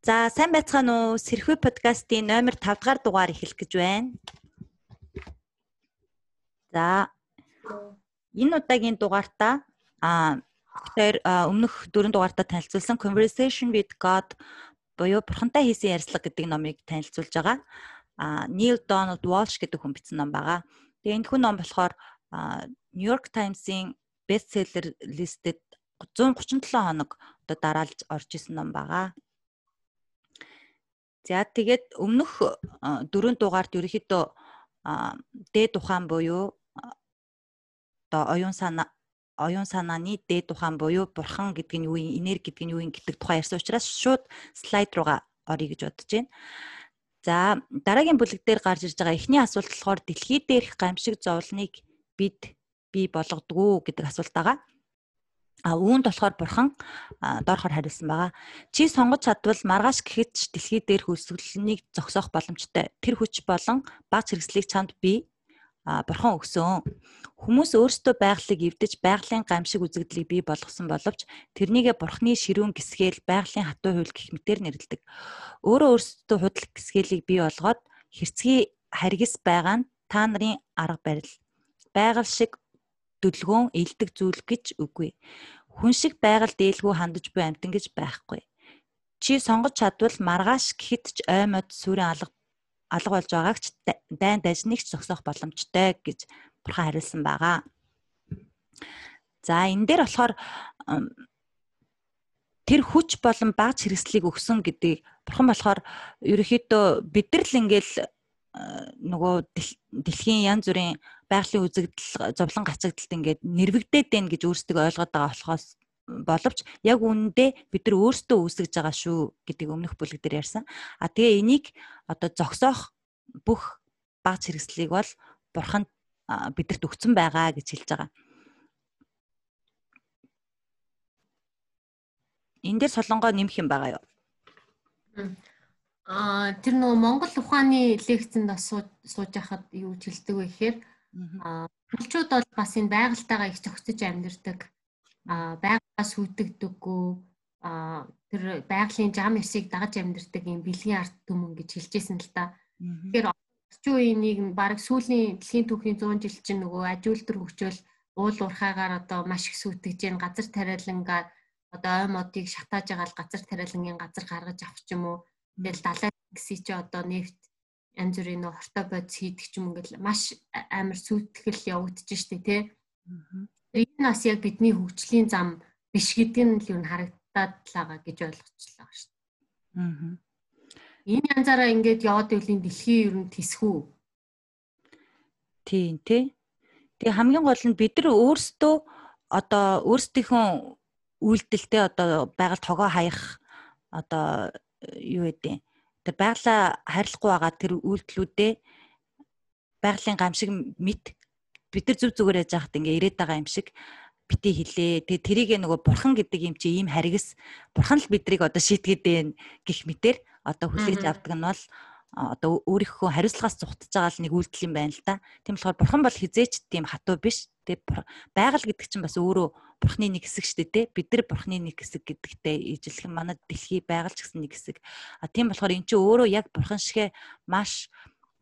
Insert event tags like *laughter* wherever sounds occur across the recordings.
За сайн байцгаана уу? Сэрхүү подкастын номер 5 дахь дугаар эхлэх гэж байна. За энэ удаагийн дугаартаа а тэр өмнөх дөрөв дугаартаа танилцуулсан Conversation with God буюу бурхантай хийсэн ярилцлага гэдэг номыг танилцуулж байгаа. А Neil Donald Walsh гэдэг хүн бичсэн ном байгаа. Тэгээ энэ хүн ном болохоор New York Times-ийн бестселлер листэд 137 хоног одоо дараалж орж исэн ном байгаа. За тэгээд өмнөх дөрөв дугаард ерөөхдөө дээд ухаан буюу одоо оюун санаа оюун санааны дээд ухаан буюу бурхан гэдэг нь юу юм, энерги гэдэг нь юу юм гэдэг тухай ярьсан учраас шууд слайд руугаа орё гэж бодож байна. За дараагийн бүлэг дээр гарч ирж байгаа эхний асуулт болохоор дэлхий дээрх гамшиг зовлоныг бид бий болгодгоо гэдэг асуулт байгаа. А үүнд болохоор бурхан доорхоор хариулсан байгаа. Чи сонгож чадвал маргааш гэхэд ч дэлхий дээр хөлсгөлнийг зогсоох боломжтой. Тэр хүч болон баг хэрэгслийг чамд би бурхан өгсөн. Хүмүүс өөрсдөө байгалыг эвдэж байгалийн гамшиг үзэгдлийг бий болгосон боловч тэрнийгэ бурхны ширүүн гисгээл байгалийн хатуу хууль гэх мэтээр нэрлэдэг. Өөрөө өөрсдөө худал гисгэлийг бий болгоод хэрцгий харгис байгаа нь та нарын арга барил. Байгаль шиг дүлгөөн элдэг зүйл гэж үгүй. Хүн шиг байгаль дээлгүй хандаж буй амтан гэж байхгүй. Чи сонгож чадвал маргааш гэхэд ч ой мод сүрэн алга алга болж байгааг ч дайн дажныг ч зогсоох боломжтой гэж бурхан хариулсан байгаа. За энэ дээр болохоор тэр хүч болон багц хэрэгслийг өгсөн гэдгийг бурхан болохоор ерөөхдөө бид нар л ингээл нөгөө дэлхийн янз бүрийн байгалийн үзэгдэл зовлон гацагдалт ингээд нэрвэгдээд байна гэж өөрсдөө ойлгоод байгаа болохоос боловч яг үүндээ бид нар өөрсдөө үүсгэж байгаа шүү гэдгийг өмнөх бүлэг дээр ярьсан. А тэгээ энийг одоо зогсоох бүх багц хэрэгслийг бол бурхан бидэрт өгсөн байгаа гэж хэлж байгаа. Энд дээр солонгоо нэмэх юм байгаа юу? Аа тэр нөгөө Монгол ухааны лекцэнд бас сууж байхад юу хэлдэг вэ гэхээр Аа Монголчууд бол бас энэ байгальтайгаа их зохицож амьдардаг. Аа байгаас үүдэгдэггүй аа тэр байгалийн зам ёсыг дагаж амьдардаг юм бэлгийн арт түмэн гэж хэлжсэн л та. Тэгэхээр орчин үеийн нэг баг сүүлийн дэлхийн түүхийн 100 жил чинь нөгөө ажилтар хөгжөөл уул уурхаагаар одоо маш их сүйтгэж гэн газар тариалангаар одоо ой модыг шатааж байгаа л газар тариалангийн газар гаргаж авах ч юм уу. Тэгэл далай гиси чи одоо нефт янз бүрийн нөө хортой бодис хийдэг ч юм ингээл маш амар сүйтгэл явагдаж штэ тий. Энэ бас яг бидний хөгжлийн зам биш гэдэг нь л юу харагдаад байгаа гэж ойлгочлаа штэ. Аа. Энэ янзаараа ингээд яваад байвал дэлхийн ер нь тисхүү. Тийм тий. Тэгээ хамгийн гол нь бид нар өөрсдөө одоо өөрсдийнхөө үйлдэлтэй одоо байгаль тогоо хаях одоо юу гэдэг тэр байглаа харилцахгүй байгаа тэр үйлдэлүүдээ байгалийн гамшиг мэд бид нар зүг зүгээр яж хахад ингээ ирээд байгаа юм шиг бити хилээ. Тэгээ тэрийг нөгөө бурхан гэдэг юм чи ийм харгас бурхан л бидрийг одоо шийтгээд байна гих мэтэр одоо хүлээж авдаг нь бол одоо өөрийнхөө хариуцлагаас зүхтж байгаа л нэг үйлдэл юм байна л да. Тийм болохоор бурхан бол хизээч тийм хатуу биш. Тэгээ байгаль гэдэг чинь бас өөрөө бурхны нэг хэсэг шүү дээ. Бид нар бурхны нэг хэсэг гэдэгтэй ижилхэн манай дэлхий байгаль ч гэсэн нэг хэсэг. А тийм болохоор эн чинь өөрөө яг бурхан шигэ маш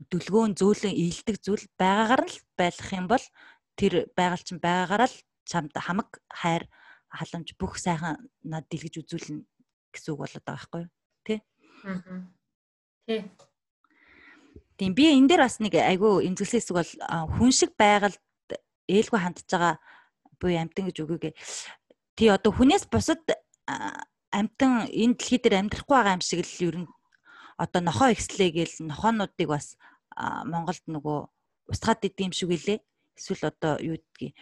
дүлгөөн зөөлөн ийдэг зүйл байгаагаар л байлах юм бол тэр байгаль чинь байгаагаараа л чамд хамаг хайр халамж бүх сайхан над дэлгэж үзүүлнэ гэсэн үг болоод байгаа байхгүй юу? Тэ? Аа. Тэ. Тийм би энэ дээр бас нэг айгүй эмзэглсэн хэсэг бол хүн шиг байгальд ээлгүй хандж байгаа буюу амтан гэж үгүйгээ. Тий одоо хүнээс бусад амтан энэ дэлхий дээр амьдрахгүй байгаа юм шиг л ер нь одоо нохоо ихслээ гээл нохоонуудыг бас Монголд нөгөө устгаад идэм шиг үлээ. Эсвэл одоо юу гэдгийг.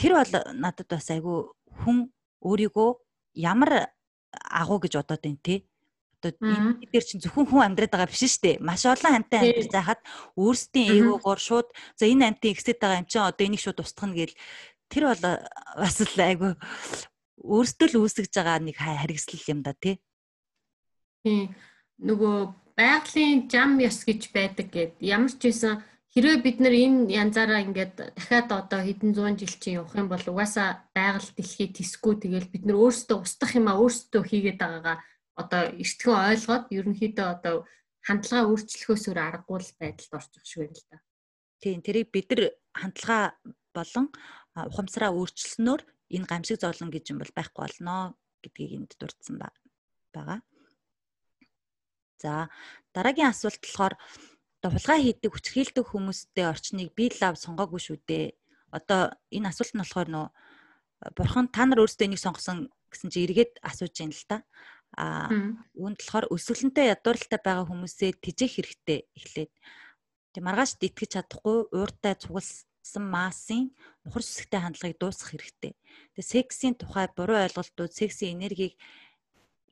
Тэр бол надад бас айгүй хүн өөрийгөө ямар агуу гэж бодоод байна те Одоо энэ дээр чинь зөвхөн хүн амьдраад байгаа биш шүү дээ. Маш олон амьтан амьдарч байхад өөрсдийн эгоогоор шууд за энэ амьтан ихсэд байгаа юм чинь одоо энийг шууд устгах нь гээл тэр бол бас л айгүй өөрсдөө л үүсгэж байгаа нэг харгислал юм да тий. Тийм. Нөгөө байгалийн зам ёс гэж байдаг гэд ямар ч байсан хэрвээ бид нар энэ янзаараа ингээд дахиад одоо хэдэн зуун жил чинь явах юм бол угаасаа байгаль дэлхий тисгүй тэгэл бид нар өөрсдөө устгах юм а өөрсдөө хийгээд байгаагаа одоо эртхэн ойлгоод ерөнхийдөө одоо хандлага өөрчлөхөөс өөр аргагүй байдалд орчих шиг байна л да. Тийм тэрийг бид нар хандлага болон ухамсараа өөрчилснөөр энэ гамшиг зовлон гэж юм бол байхгүй болно гэдгийг энд дурдсан байгаа. За дараагийн асуулт болохоор одоо хулгай хийдэг хүчрхийлдэг хүмүүстэй орчныг би лав сонгоогүй шүү дээ. Одоо энэ асуулт нь болохоор нөө бурхан та нар өөрсдөө энийг сонгосон гэсэн чи эргээд асууж байна л та. А үүнд болохоор өсвөлөнтэй ядууралтай байгаа хүмүүсээ тижээх хэрэгтэй эхлээд. Тэг маргааш итгэж чадахгүй ууртай цугласан массын нухар сүсгтэй хандлагыг дуусгах хэрэгтэй. Тэг сексийн тухай буруу ойлголтууд, сексийн энергийг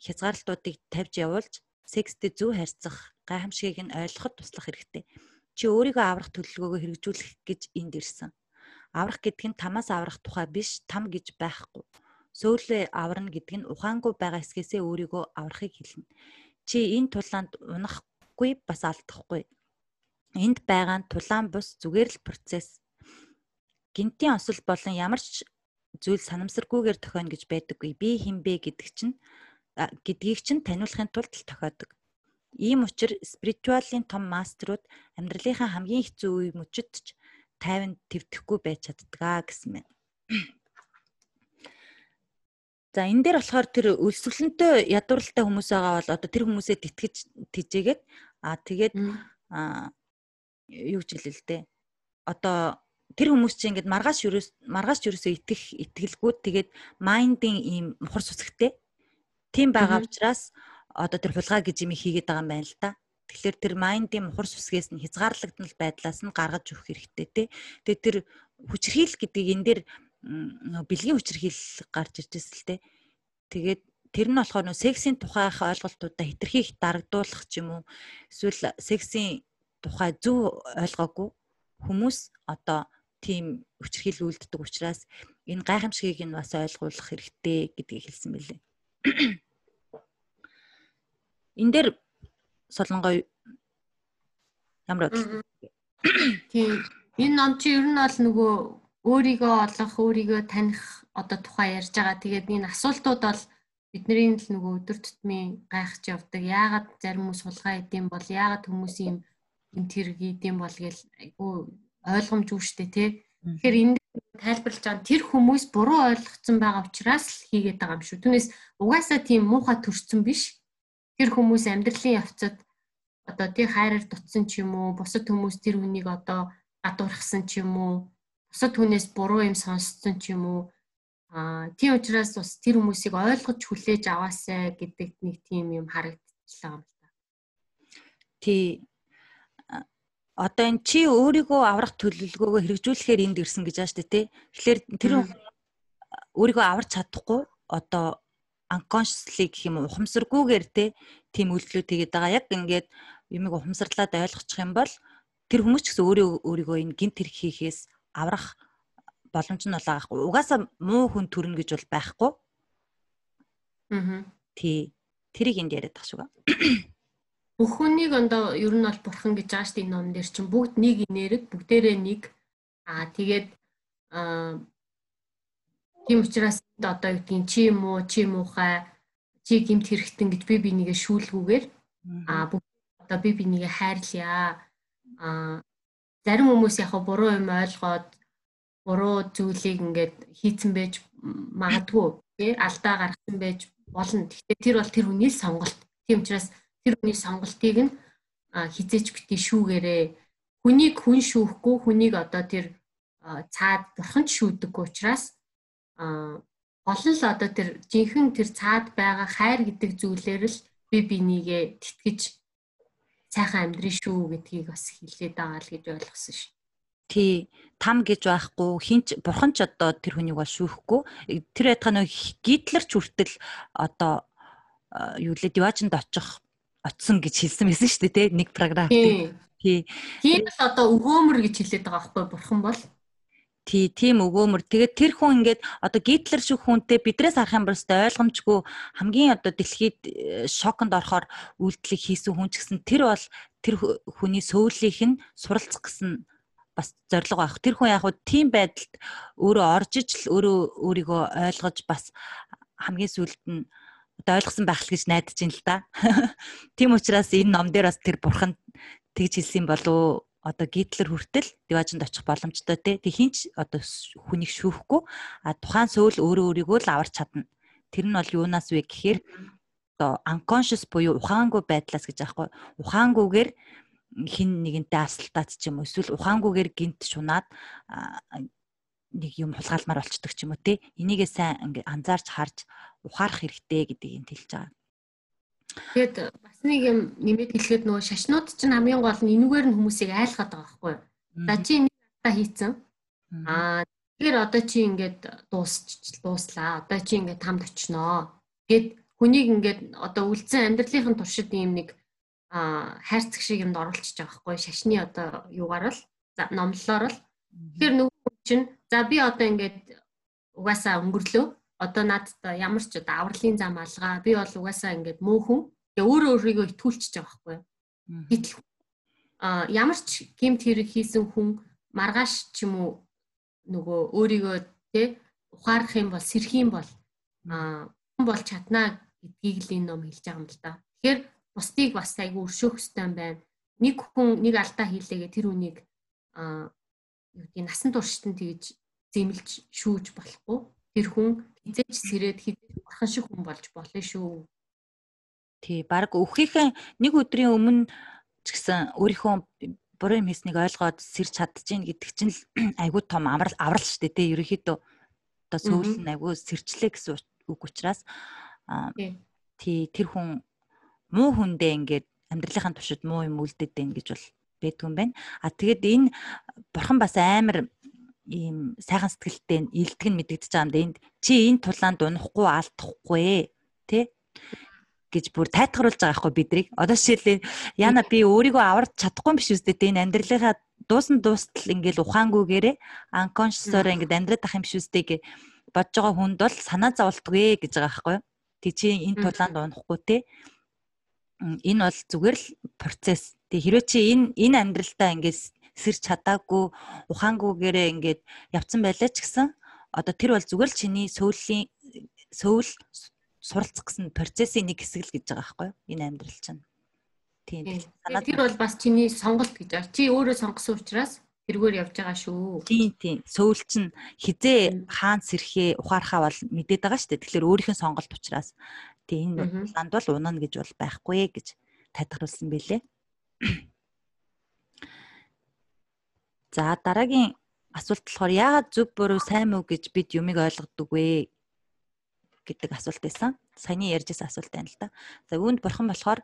хязгаарлалтуудыг тавьж явуулж секстэй зөв харьцах, гайхамшигыг нь ойлгоход туслах хэрэгтэй. Чи өөрийгөө аврах төлөвлөгөөгөө хэрэгжүүлэх гэж энд ирсэн. Аврах гэдг нь тамаас аврах тухай биш, там гэж байхгүй сөүлээ аварна гэдэг нь ухаангүй байгаа эсгээсээ өөрийгөө аврахыг хэлнэ. Чи энэ тулаанд унахгүй бас алдахгүй. Энд байгаа нь тулаан бус зүгээр л процесс. Гинтийн осол болон ямар ч зүйл санамсаргүйгээр тохионо гэж байдаггүй. Би хинбэ гэдэг чинь гэдгийг чинь таниулахын тулд тохиодог. Ийм учраас спиритуалийн том мастерууд амьдралынхаа хамгийн хэцүү үе мөчөд ч тайван твдэхгүй байж чаддгаа гэсэн мэн. За энэ дээр болохоор тэр өлсгөлөнтэй ядууралтай хүмүүс байгаа бол одоо тэр хүмүүсээ тэтгэж тижээгээд аа тэгээд аа юу гэж хэлээ л дээ. Одоо тэр хүмүүс чинь ингээд маргааш ерөөс маргааш ерөөсөө итгэх итгэлгүүд тэгээд майндын ийм мухар сүсгтэй тийм байгаа учраас одоо тэр хулгай гэж юм хийгээд байгаа юм байна л да. Тэгэхээр тэр майндын мухар сүсгээс нь хязгаарлагдмал байдлаас нь гаргаж өгөх хэрэгтэй те. Тэгээд тэр хүчрхийл гэдгийг энэ дээр бэлгийн хүчрхийл гарч иржсэн л те. Тэгээд тэр нь болохоор нөө сексийн тухайх ойлголтуудаа хитрхийх дарагдуулах ч юм уу эсвэл сексийн тухай зөв ойлгоогүй хүмүүс одоо тийм хүчрхийл үлддэг учраас энэ гайхамшигыг нь бас ойлгуулах хэрэгтэй гэдгийг хэлсэн мэлээ. *clears throat* Эн дээр солонгой ямар бодлоо? Тийм энэ ном чи ер нь бол нөгөө өөрийгөө олох, өөрийгөө таних одоо тухай ярьж байгаа. Тэгээд энэ асуултууд бол бидний л нөгөө өдөр тутмын гайхаж явдаг. Яагаад зарим хүмүүс сулгаа идэм бол яагаад хүмүүс юм юм тэр хийдэм бол гэл айгүй ойлгомжгүй штэ тий. Тэгэхээр энэ тайлбарлаж байгаа тэр хүмүүс буруу ойлгоцсон байгаа учраас л хийгээд байгаа юм шүү. Түүнээс угаасаа тийм муухай төрсөн биш. Тэр хүмүүс амьдралын явцад одоо тий хайраар дутсан ч юм уу, бусад хүмүүс тэр хүнийг одоо гадуурхсан ч юм уу, бусад хүнээс буруу юм сонсцсон ч юм уу аа тийм учраас бас тэр хүмүүсийг ойлгож хүлээж аваасай гэдэг нэг тийм юм харагдчихлаа юм л та. Тий одоо энэ чи өөрийгөө аврах төлөвлөгөөгөө хэрэгжүүлэхээр энд ирсэн гэж байна шүү дээ тий. Тэгэхээр тэр өөрийгөө аварч чадахгүй одоо unconsciously гэх юм ухамсаргүйгээр те тийм үйлдэлүүд хийгээд байгаа. Яг ингээд юмыг ухамсарлаад ойлгочих юм бол тэр хүмүүс ч гэсэн өөрөө өөрийгөө энэ гинт хэрэг хийхээс аврах боломж нь бол байхгүй. Угаасаа муу хүн төрнө гэж бол байхгүй. Аа. Тий. Тэрийг энд яриад тах шуга. *coughs* Бүх хүнийг ондоо ер нь бол бурхан гэж байгаа шүү дээ энэ ном дээр чинь бүгд нэг инээрэг бүгдээрээ нэг аа тэгээд аа тийм учраас одоо юу гэдгийг чи юм уу чи муухай чи гимт хэрэгтэн гэж би бинийгээ шүүлгүүгээр аа бүгд одоо би бинийгээ хайрлая аа зарим хүмүүс яг буруу юм ойлгоод буруу зүйлийг ингээд хийцэн байж магадгүй тий алдаа гаргасан байж болно. Гэхдээ тэр бол тэр хүний сонголт. Тийм учраас тэр хүний сонголтыг нь хизээч битгий шүүгээрээ хүнийг хүн шүүхгүй хүнийг одоо тэр цаад бурханд шүүдэггүй учраас нь л одоо тэр жинхэнэ тэр цаад байгаа хайр гэдэг зүйлээр л би бинийгээ тэтгэж сайхан амьдрын шүү гэдгийг бас хэлээд байгаа л гэж ойлгосон шүү. Тий, там гэж байхгүй хинч бурхан ч одоо тэр хүнийг бол шүүхгүй. Тэр байтга нөө гитлэрч хүртэл одоо юу лээ диваачнд очих оцсон гэж хэлсэн байсан шүү дээ, нэг програм. Тий. Тийм л одоо өгөөмөр гэж хэлээд байгаа байхгүй бурхан бол. Тий, тийм өгөөмөр. Тэгээд тэр хүн ингээд одоо Гитлер шиг хүнтэй бидрээс харах юм бол ойлгомжгүй хамгийн одоо дэлхийд э, шоконд орохоор үйлдэлийг хийсэн хүн ч гэсэн тэр бол тэр хүний сөүлийнх нь суралцах гэсэн бас зориг байх. Тэр хүн яг хуу тийм байдалд өөрөө орж ижил өөрөө өөрийгөө ойлгож бас хамгийн сүүлд нь одоо ойлгосон байх гэж найдаж байна л да. *laughs* Тийм учраас энэ ном дээр бас тэр бурхан тэгж хэлсэн болов одоо гитлэр хүртэл диважинд очих боломжтой те. Тэг хинч одоо хүнийг шүүхгүй а тухайн сөүл өөрөө өөрийгөө л аварч чадна. Тэр нь бол юунаас вэ гэхээр одоо unconscious буюу ухаангүй байдлаас гэж аахгүй. Ухаангүйгээр хин нэгэнтэй асалтаад ч юм уу эсвэл ухаангүйгээр гинт шунаад нэг юм хулгайлмаар болчдөг ч юм уу те. Энийгээ сайн анзаарч харж ухаарах хэрэгтэй гэдгийг хэлж байгаа. Тэгэд бас нэг юм нэмэт хэлэхэд нөгөө шашнууд чинь хамгийн гол нь энүүгээр нь хүмүүсийг айлгаад байгаа байхгүй юу? За чи нэг та хийцэн. Аа тэгэхээр одоо чи ингээд дуусч дууслаа. Одоо чи ингээд тамд очноо. Гэт хүнийг ингээд одоо үлдсэн амьдралынхын туршид ийм нэг аа хайрцаг шиг юмд оруулчихж байгаа байхгүй шашны одоо юугаар л номлолоор л тэгэхээр нөгөө чинь за би одоо ингээд угаасаа өнгөрлөө одоо надад ямар ч одоо авралын зам алгаа би бол угаасаа ингээд муу хүн өөрөө өөрийгөө итгүүлчихэж байгаа байхгүй гэтэл а ямар ч гимт хэрэг хийсэн хүн маргааш ч юм уу нөгөө өөрийгөө тэ ухаарах юм бол сэрх юм бол а хүн бол чаднаа гэдгийг л энэ ном хэлж байгаа юм л да. Тэгэхээр бусдыг бас айгүй өршөөх юм байна. Нэг хүн нэг алдаа хийлээгээ тэр үнийг а юу гэдэг насан туршид нь тэгж зэмлж шүүж болохгүй. Тэр хүн хизээч сэрээд хизээч бурхан шиг хүн болж болно шүү. Тий, баг өвхийнхэн нэг өдрийн өмнө ч гэсэн өөрийнхөө буруу юм хийснийг ойлгоод сэрч чадчихээн гэдэг чинь л *clears throat* айгүй том аврал аврал шүү дээ тий. Ерөнхийдөө одоо сөүл нь айгүй сэрчлээ гэсэн үг учраас тий тэр хүн муу хүндээ ингээд амьдралынхаа туршид муу юм үлдээд байна гэж бол байдгүй юм байна. А тэгэд энэ бурхан бас амар ийм сайхан сэтгэлтэй илтгэн мэдэгдэж байгаа юм да энд чи энэ тулаанд унахгүй алдахгүй тий гэж бүр тайтгаруулж байгаа хгүй бидрийг. Одоо жишээлээ яна би өөрийгөө аварч чадахгүй юм биш үстэй тэ энэ амьдралынхаа дуусан дуустал ингээл ухаангүйгээрээ unconscious-оор ингээд амьдраад ах юм биш үстэй гэж бодож байгаа хүнд бол санаа зовлтгүй гэж байгаа хгүй. Тэг чи энэ тулаанд унахгүй те. Энэ бол зүгээр л процесс. Тэг хэрвээ чи энэ энэ амьдралдаа ингээд сэрч чадаагүй ухаангүйгээрээ ингээд явцсан байлаа ч гэсэн одоо тэр бол зүгээр л чиний сөүлийн сөүл суралцах гэсэн процессын нэг хэсэг л гэж байгаа байхгүй юу? Энэ амьдрал чинь. Тийм. Тэр бол бас чиний сонголт гэж байна. Чи өөрөө сонгосон учраас тэргээр явж байгаа шүү. Тийм тийм. Сөүл чинь хизээ хаан сэрхээ ухаархаа бол мэдээд байгаа шүү дээ. Тэгэхээр өөрийнх нь сонголт учраас тийм энэ ланд бол унана гэж бол байхгүй гэж тайлбарлсан байлээ. За дараагийн асуулт болохоор яагаад зөв буруу сайн муу гэж бид юмыг ойлгодог вэ гэдэг асуулт байсан. Саяны ярьжсэн асуулт байна л да. За үүнд бурхан болохоор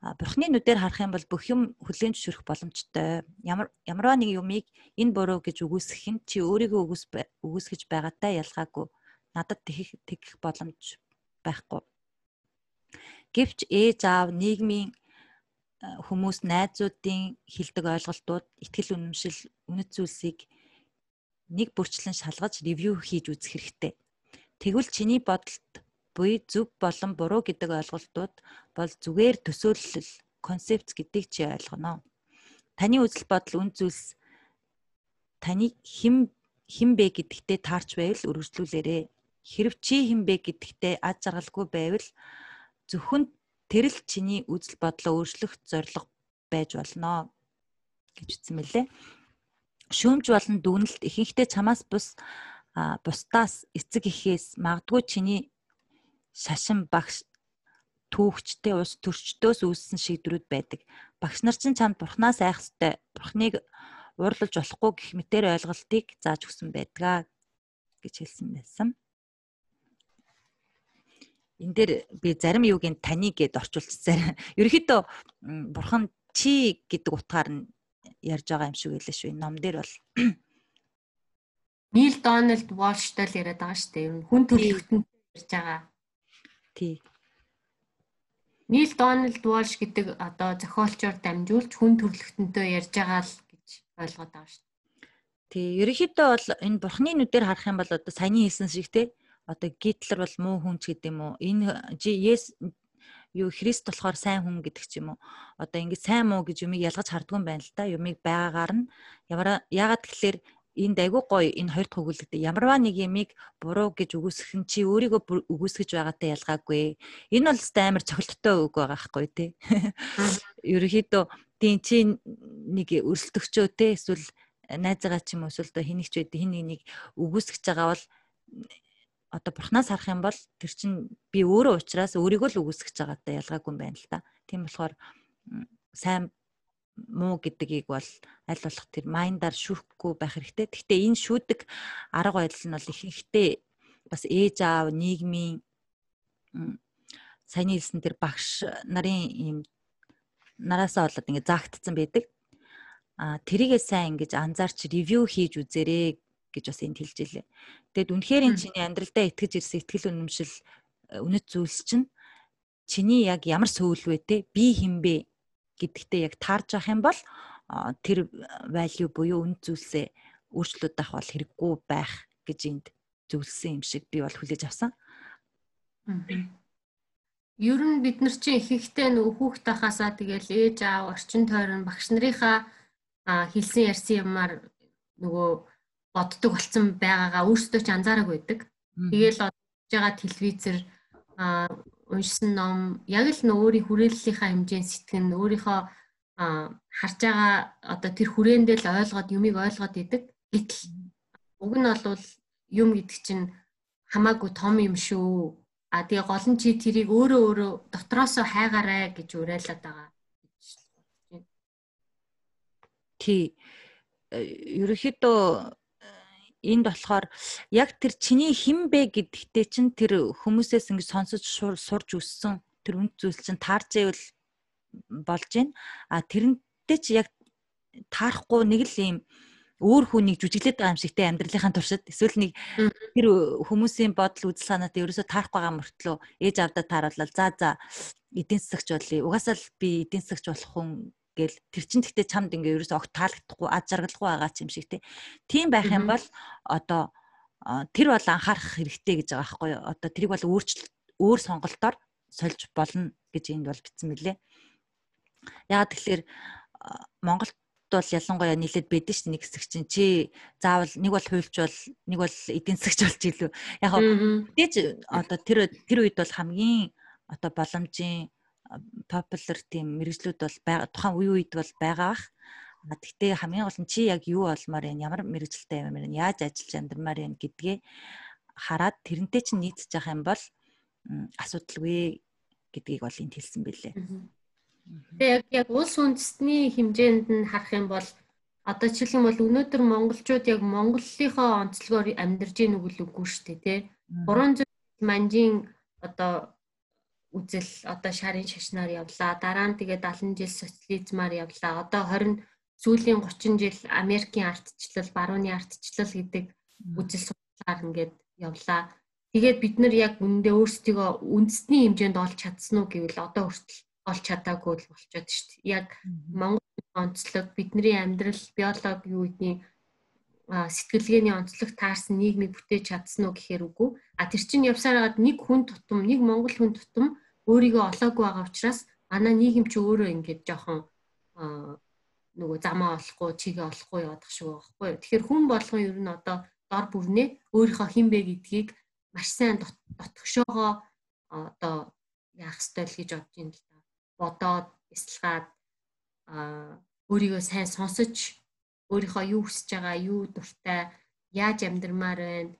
бурхны нүдээр харах юм бол бүх юм хүлээн зөвшөөрөх боломжтой. Ямар ямарваа нэг юмыг энэ буруу гэж үгүйсэх нь чи өөрийгөө үгүйс үгүйсгэж байгаатай ялгаагүй. Надад тэгэх тэгэх боломж байхгүй. Гэвч ээж аав нийгмийн хүмүүс найзуудын хилдэг ойлголтууд ихтгэл үнэмшил үнэт зүйлсийг нэг бүрчлэн шалгаж ревю хийж үзэх хэрэгтэй. Тэгвэл чиний бодолд буй зөв болон буруу гэдэг ойлголтууд бол зүгээр төсөөлөл концепц гэдгийг чи ойлгоно. Таны үзэл бодол үн зүйлс таны хим хим бэ гэдэгтээ таарч байвал үргэлжлүүлээрэ. Хэрв чи хим бэ гэдэгтээ аз жаргалгүй байвал зөвхөн тэр л чиний үзэл бодлоо өөрчлөх зорилго байж болно гэж үтсэн мэлээ. Шүүмж болон дүгнэлт ихэнхдээ чамаас бус бусдаас эцэг ихээс магадгүй чиний шашин багш түүхчтэй ус төрчдөөс үүссэн шийдвэрүүд байдаг. Багш нар чинь чамд бурхнаас айх хэвээр бурхныг уурлаж болохгүй гэх мэтэр ойлголтыг зааж өгсөн байдгаа гэж хэлсэн байсан энэ дээр би зарим юугийн таны гэд орчуулчихсан. Ерөнхийдөө бурхан чи гэдэг утгаар нь ярьж байгаа юм шиг байлаа шүү. Энэ ном дээр бол Нил Дональд Волштай л яриад байгаа шүү дээ. Ер нь хүн төрөлхтөнд ярьж байгаа. Тий. Нил Дональд Волш гэдэг одоо зохиолчоор дамжуулж хүн төрөлхтөнтэй ярьж байгаа л гэж ойлгоод байгаа шүү. Тий. Ерөнхийдөө бол энэ бурхны нүдээр харах юм бол одоо саяны хэлсэн шиг тий одоо Гитлер бол муу хүн ч гэдэг юм уу? Энэ юу Христ болохоор сайн хүн гэдэг ч юм уу. Одоо ингэ сайн муу гэж юмыг ялгаж хардггүй юм байна л да. Юмыг байгаагаар нь ямар яагаад тэгэхээр энд айгүй гоё энэ хоёр дахь өгүүлэлтэд ямарваа нэг ямиг буруу гэж үгүйсэх нь чи өөрийгөө үгүйсгэж байгаатай ялгаагүй. Энэ бол өстой амар цохилттой үг байгаа хгүй тий. Ерөнхийдөө тийм чи нэг өрсөлдөгчөө те эсвэл найзаагаа ч юм уу эсвэл хэнийг ч байдیں۔ хин нэг үгүйсгэж байгаа бол одоо бурхнаас харах юм бол тэр чин би өөрөө ухраас өөрийгөө л үгүйсгэж байгаатай ялгаагүй юм байна л та. Тийм болохоор сайн муу гэдгийг бол аль болох тэр майндаар шүүхгүй байх хэрэгтэй. Гэхдээ энэ шүүдэг арга байдал нь бол ихэнхдээ бас ээж аав, нийгмийн саяны хэлсэн тэр багш нарын ийм нараасаа болоод ингэ заагдсан байдаг. А тэрийгээ сайн ингэж анзаарч ревю хийж үзээрэй гэж бас энд хэлж илээ. Тэгэд үнэхээр энэ чиний амьдралдаа итгэж ирсэн итгэл үнэмшил үнэт зүйлс чинь чиний яг ямар сөүл вэ те би хинбэ гэдэгтээ яг таарж авах юм бол тэр value буюу үнд зүйлсээ өөрчлөлт авах бол хэрэггүй байх гэж энд зөвлөсөн юм шиг би бол хүлээж авсан. Ер нь бид нар чинь ихэнхдээ нөгөө хүүхд тахасаа тэгэл ээж аав орчин тойрон багш нарынхаа хэлсэн ярьсан юмар нөгөө боддог болсон байгаагаа өөрсдөө ч анзаараг байдаг. Тэгэл одож байгаа телевизэр уншсан ном яг л нөө өөрийн хүрээллийнхаа хэмжээнд сэтгэн өөрийнхөө харж байгаа одоо тэр хүрээндээ л ойлгоод юмыг ойлгоод идэг. Гэтэл уг нь бол юм гэдэг чинь хамаагүй том юм шүү. А тэгээ гол нь чи тэрийг өөрөө өөрөө дотроосоо хайгаарай гэж уриалаад байгаа. Тий. Э, ерөнхийдөө энд болохоор яг тэр чиний хэн бэ гэдэгтээ чинь тэр хүмүүсээс ингэ сонсож сурж өссөн тэр үнд зүйл чинь таарч ивэл болж байна. А тэрнтэй чи яг таарахгүй нэг л юм өөр хүнийг жүжиглээд байгаа юм шигтэй амьдралынхаа туршид эсвэл нэг тэр хүмүүсийн бодол үзэл санаатай ерөөсөө таарахгүй байгаа мөртлөө ээж авдаа тааруулаад за за эдийн засагч болъё. Угаасаа л би эдийн засагч болох хүн гэл тэр чин гэхдээ чамд ингээ ерөөсөө огт таалагдахгүй аз жаргалгүй байгаа ч юм шиг тийм байх юм бол одоо тэр бол анхаарах хэрэгтэй гэж байгаа байхгүй юу? Одоо тэрийг бол өөрчлөлт өөр сонголтоор сольж болно гэж энд бол бичсэн мөлий яагаад тэгэхээр Монголд бол ялангуяа нийлээд байдаг шүү нэг хэсэг чинь. Чи заавал нэг бол хуульч бол нэг бол эдийн засагч болж илүү яг мэдээж одоо тэр тэр үед бол хамгийн одоо боломжийн popular тийм мэрэгжлүүд бол тухайн үе үед бол байгаа бах. Гэхдээ хамгийн гол нь чи яг юу болмоор юм ямар мэрэгжилтэй юм бэ? Яаж ажиллаж амьдрмаар юм гэдгээ хараад тэрнтэй чинь нийцж явах юм бол асуудалгүй гэдгийг бол энд хэлсэн бэлээ. Тэгээ яг яг улс үндэстний хэмжээнд нь харах юм бол одоо жишээлх юм бол өнөөдөр монголчууд яг монголынхоо онцлогоор амьдарж ийн үгүй л үгүй шүү дээ тий. 300 манжийн одоо үзэл одоо шарын шашнаар явлаа. Дараа нь тэгээ 70 жил социализмаар явлаа. Одоо 20 сүүлийн 30 жил Америкийн ардчлал, барууны ардчлал гэдэг үзэл судлаар ингээд явлаа. Тэгээд бид нар яг үндэ өөрсдийгөө үндэсний хэмжээнд олж чадсан уу гэвэл одоо хүртэл олж чадаагүй л болчиход шүү дээ. Яг Монгол онцлог, бидний амьдрал, биологи юу гэдгийг сэтгэлгээний онцлог таарсан нийгмийг бүтээж чадсан уу гэхээр үгүй. А тэр чинь явсаар гад нэг хүн тутам, нэг монгол хүн тутам өөрийгөө олоогүй байгаа учраас манай нийгэм чи өөрөө ингээд жоохон нөгөө замаа олохгүй чигээ олохгүй явах шүү байхгүй. Тэгэхээр хүн болгон ер нь одоо дор бүрнээ өөрийнхөө хин бэ гэдгийг маш сайн дотгошоогоо одоо яах ёстой л гэж бодож юм л та. Бодоод эслэгаад өөрийгөө сайн сонсож өөрийнхөө юу хүсэж байгаа, юу дуртай, яаж амьдрмаар байна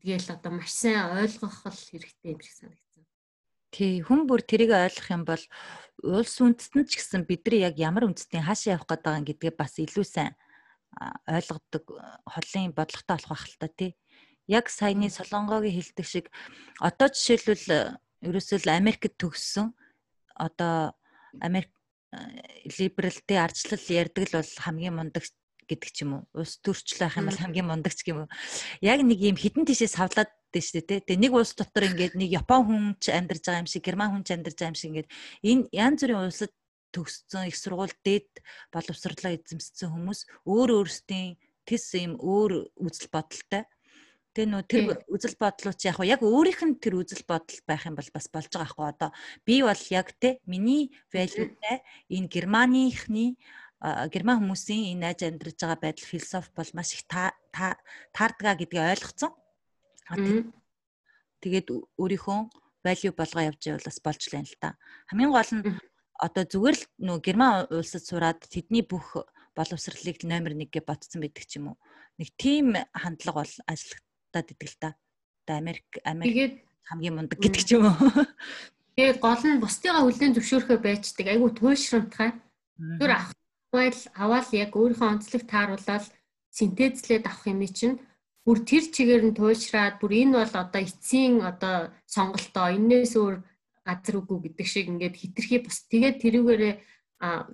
гэдгээл одоо маш сайн ойлгох хэрэгтэй юм шиг санагдав. Тий, хүн бүр тэрийг ойлгох юм бол улс үндэстэн ч гэсэн бидний яг ямар үндэстэн хаашаа явах гээд байгаа гэдгээ бас илүү сайн ойлгодог холын бодлоготой болох байх л та тий. Яг саяны Солонгогийн хэлдэг шиг одоо жишээлбэл ерөөсөө л Америкт төгссөн одоо Америк либералтэй ардчлал ярьдаг л бол хамгийн мундаг гэдэг ч юм уу. Ус төрчлөө ах юм бол хамгийн мундаг ч юм уу. Яг нэг юм хідэн тишээ савлаад дээ шүү дээ. Тэгээ нэг улс дотор ингээд нэг Япон хүн ч амьдарч байгаа юм шиг, Герман хүн ч амьдарч байгаа юм шиг ингээд энэ янз бүрийн улсад төгссөн их сургууль дээд боловсрлоо эзэмссэн хүмүүс өөр өөрсдийн тэс юм өөр үзэл бодолтой. Тэгээ нөө тэр үзэл бодлоо чи яг яг өөрийнх нь тэр үзэл бодол байх юм бол бас болж байгаа хгүй одоо би бол яг те миний valueтай энэ германыхны герман хүмүүсийн энэ айж амьдарч байгаа байдал философи бол маш их таардгаа гэдгийг ойлгоцсон. Тэгээд өөрийнхөө value болгоо явж явуулаас болж лайн л та. Хамгийн гол нь одоо зүгээр л нөө герман улсад сураад тэдний бүх боловсролыг номер 1 гэж ботцсон байдаг ч юм уу. Нэг тийм хандлага бол ажиллагтаад идэг л та. Одоо Америк Америк хамгийн мундаг гэдэг ч юм уу. Тэгээд гол нь бусдыгаа хүлэн зөвшөөрөхөө байждаг. Айгу туйлшрамтгай. Тэр авах байл аваад яг өөрийнхөө онцлог тааруулаад синтезлээд авах юм чинь. Бүр тэр чигээр нь туйлшраад бүр энэ бол одоо эцсийн одоо сонголтоо энээс өөр газар үгүй гэдэг шиг ингээд хитрхи бус. Тэгээд тэрүүгээрээ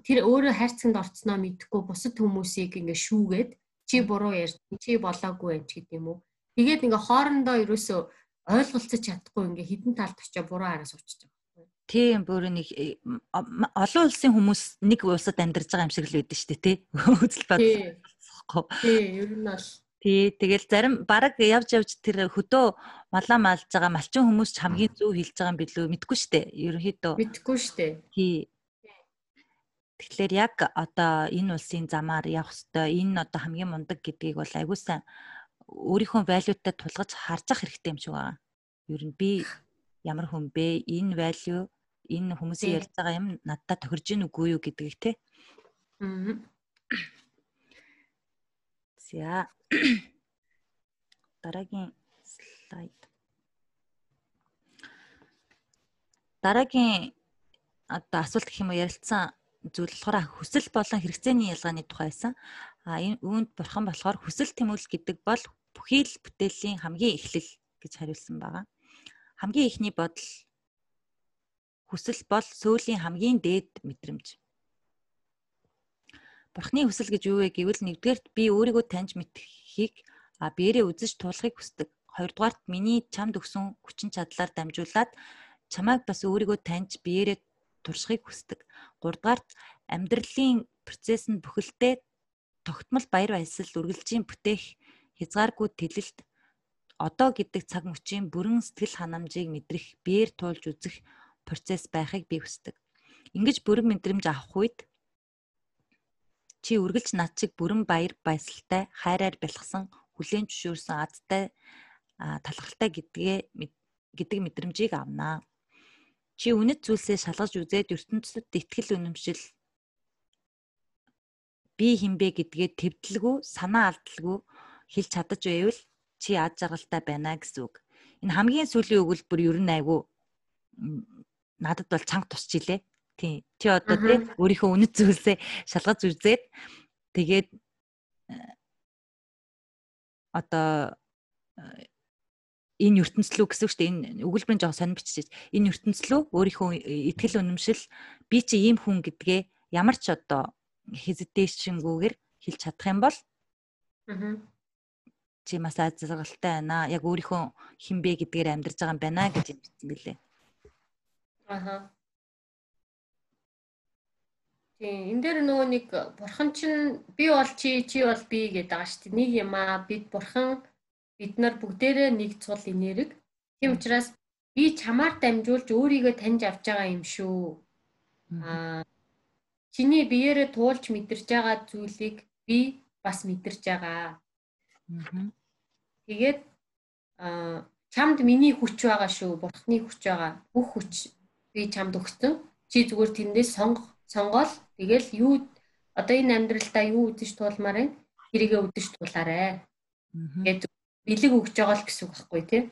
тэр өөрөө хайрцагт орцноо мэдхгүй бусад хүмүүсийг ингээд шүүгээд чи буруу ярьж чи болоогүй байж гэдэг юм уу? Тэгээд ингээд хоорондоо ерөөсөө ойлголцож чадахгүй ингээд хідэн талд очиж буруу хараа суучиж байгаа Тийм бүр нэг э, олон улсын хүмүүс нэг улсад амьдарч байгаа юм шиг л байдаг шүү дээ тий. *laughs* Үзэл бодол. Тийм, ер нь бол Тий, тэгэл зарим баг явж явж тэр хөдөө малаа малж байгаа малчин хүмүүс ч хамгийн зөв хэлж байгаа юм билүү мэдгүй штэ. Ерөнхийдөө мэдгүй штэ. Тий. Тэгэхээр яг одоо энэ улсын замаар явах хэвээр энэ одоо хамгийн мундаг гэдгийг бол айгуу сайн өөрийнхөө value-тай тулгаж харж ах хэрэгтэй юм шиг байна. Ер нь би ямар хүн бэ? Энэ value энэ хүмүүсийн ярьж байгаа юм надтай тохирж гин үгүй юу гэдгийг те. Аа. За. Дараагийн слайд. Дараагийн одоо асуулт гэх юм уу ярилцсан зүйл болохоор хүсэл болон хэрэгцээний ялгааны тухай байсан. А энэ үүнд бурхан болохоор хүсэл тэмүүлэл гэдэг бол бүхий л бүтээлийн хамгийн эхлэл гэж хариулсан байгаа. Хамгийн ихний бодол хүсэл бол сөүлийн хамгийн дээд мэдрэмж. Бурхны хүсэл гэж юу вэ гэвэл нэгдүгээрт би өөрийгөө таньж мэдхийг а биеэрээ үзэж туулахыг хүсдэг. Хоёрдугаарт миний чамд өгсөн хүчин чадлаар дамжуулаад чамайг бас өөрийгөө таньж биеэрээ туршихыг хүсдэг. Гуравдугаарт амьдралын процесс нь бүхэлдээ тогтмол баяр баясгал үргэлжийн бүтээх хязгааргүй тэлэлт одоо гэдэг цаг мөчийн бүрэн сэтгэл ханамжийг мэдрэх, биеэр туулж үзэх процесс байхыг би хүсдэг. Ингиж бүрэн мэдрэмж авах үед Чи үргэлж над шиг бүрэн баяр баясгалтай, хайраар бэлгсэн, хүлээн зөвшөөрсөн азтай талхалтай гэдгээ гэдэг мэдрэмжийг авнаа. Чи үнэт зүйлсээ шалгаж үзээд ертөнцид итгэл үнэмшил би хинбэ гэдгээ төвдлгүй, санаа алдалгүй хэлж чадаж байвал чи аз жаргалтай байна гэсэн үг. Энэ хамгийн сүүлийн өгүүлбэр ер нь айгүй надад бол чанга тусч илээ. Тийм. Чи одоо тий өөрийнхөө үнэт зүйлсээ шалгаж үзээд тэгээд э, одоо э, энэ ертөнцлөө гэсэн дээ. Энэ өгүүлбэрийн жоо сонир бичиж энэ ертөнцлөө өөрийнхөө итгэл үнэмшил би чи ийм хүн гэдгээ ямар ч одоо хезитэйшнгүүгээр хэлж чадах юм бол чи маш азаргалтай байна. Яг өөрийнхөө хинбэ гэдгээр амьдарч байгаа юм байна гэж хэлсэн билээ. Аха. Тийм, энэ дээр нөгөө нэг бурхан чинь би бол чи, чи бол би гэдэг байгаа шүү дээ. Нэг юм аа бид бурхан бид нар бүгдээрээ нэг цул энерги. Тийм учраас би чамаар дамжуулж өөрийгөө таньж авч байгаа юм шүү. Аа чиний биеэрээ туулж мэдэрч байгаа зүйлийг би бас мэдэрч байгаа. Тэгээд аа чамд миний хүч байгаа шүү. Бурхны хүч байгаа. Бүх хүч би чамд өгсөн. Чи зүгээр тэндээс сонгох сонгоол. Тэгэл юу одоо энэ амьдралдаа юу үдэж туулмаар байна? Тэрийгэ үдэж туулаарэ гэж бэлэг өгж байгаа л гэсэн үг байхгүй тий?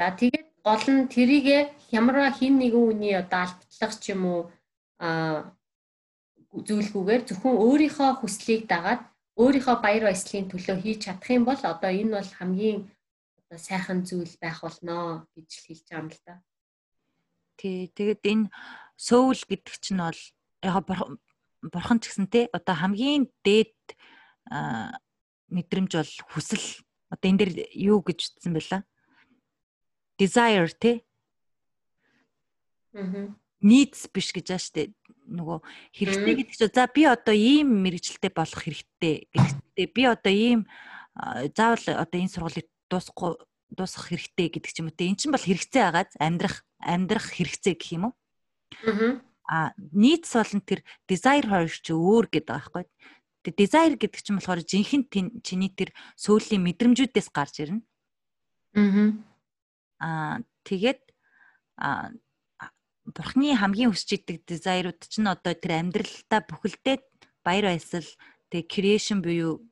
За тэгээд гол нь тэрийгэ хямраа хин нэгэн үний одоо албатлах ч юм уу а зүйлгүйгээр зөвхөн өөрийнхөө хүслийг дагаад өөрийнхөө баяр баясгалын төлөө хийж чадах юм бол одоо энэ бол хамгийн одоо сайхан зүйл байх болно гэж хэлж байгаа юм л да. Тий, тэгээд энэ сөүл гэдэг чинь бол яг бурхан ч гэсэн те одоо хамгийн дээд мэдрэмж бол хүсэл. Одоо энэ дэр юу гэж утсан байла? Desire те. Мм needs биш гэж аа штэ нөгөө хэрэгтэй гэдэг чинь за би одоо ийм мэрэгчлэлтэй болох хэрэгтэй гэхдээ би одоо ийм заавал одоо энэ сургуулийг дуусахгүй дуусгах хэрэгтэй гэдэг ч юм уу те эн чинь бол хэрэгцээ агаад амьдрах амьдрах хэрэгцээ гэх юм уу Аа. Needs болон тэр desire хоёр ч өөр гэдэг байгаа байхгүй. Тэр desire гэдэг чинь болохоор жинхэнэ чиний тэр сөүлийн мэдрэмжүүдээс гарч ирнэ. Аа. Аа тэгээд а бурхны хамгийн хүсэж идэг desire-ууд чинь одоо тэр амьдралдаа бүхэлдээ баяр баясгал тэг creation буюу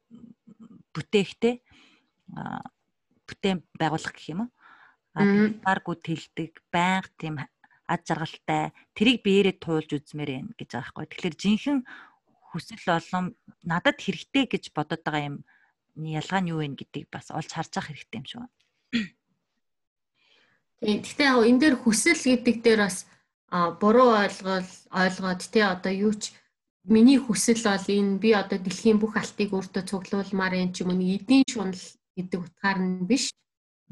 бүтээхтэй бүтээн байгуулах гэх юм уу. Баргууд тэлдэг, байнга тийм ад жаргалтай тэрийг биеэрээ туулж үзмээр байна гэж байгаа байхгүй. Тэгэхээр жинхэнэ хүсэл болон надад хэрэгтэй гэж бодоод байгаа юм ялгаа нь юу вэ гэдгийг бас олж харж авах хэрэгтэй юм шиг байна. Тийм. Гэхдээ яг энэ дээр хүсэл гэдэг дээр бас буруу ойлгол ойлгоод тий одоо юу ч миний хүсэл бол энэ би одоо дэлхийн бүх алтыг өөртөө цуглуулмаар юм ч юм уу эдийн шунал гэдэг утгаар нь биш.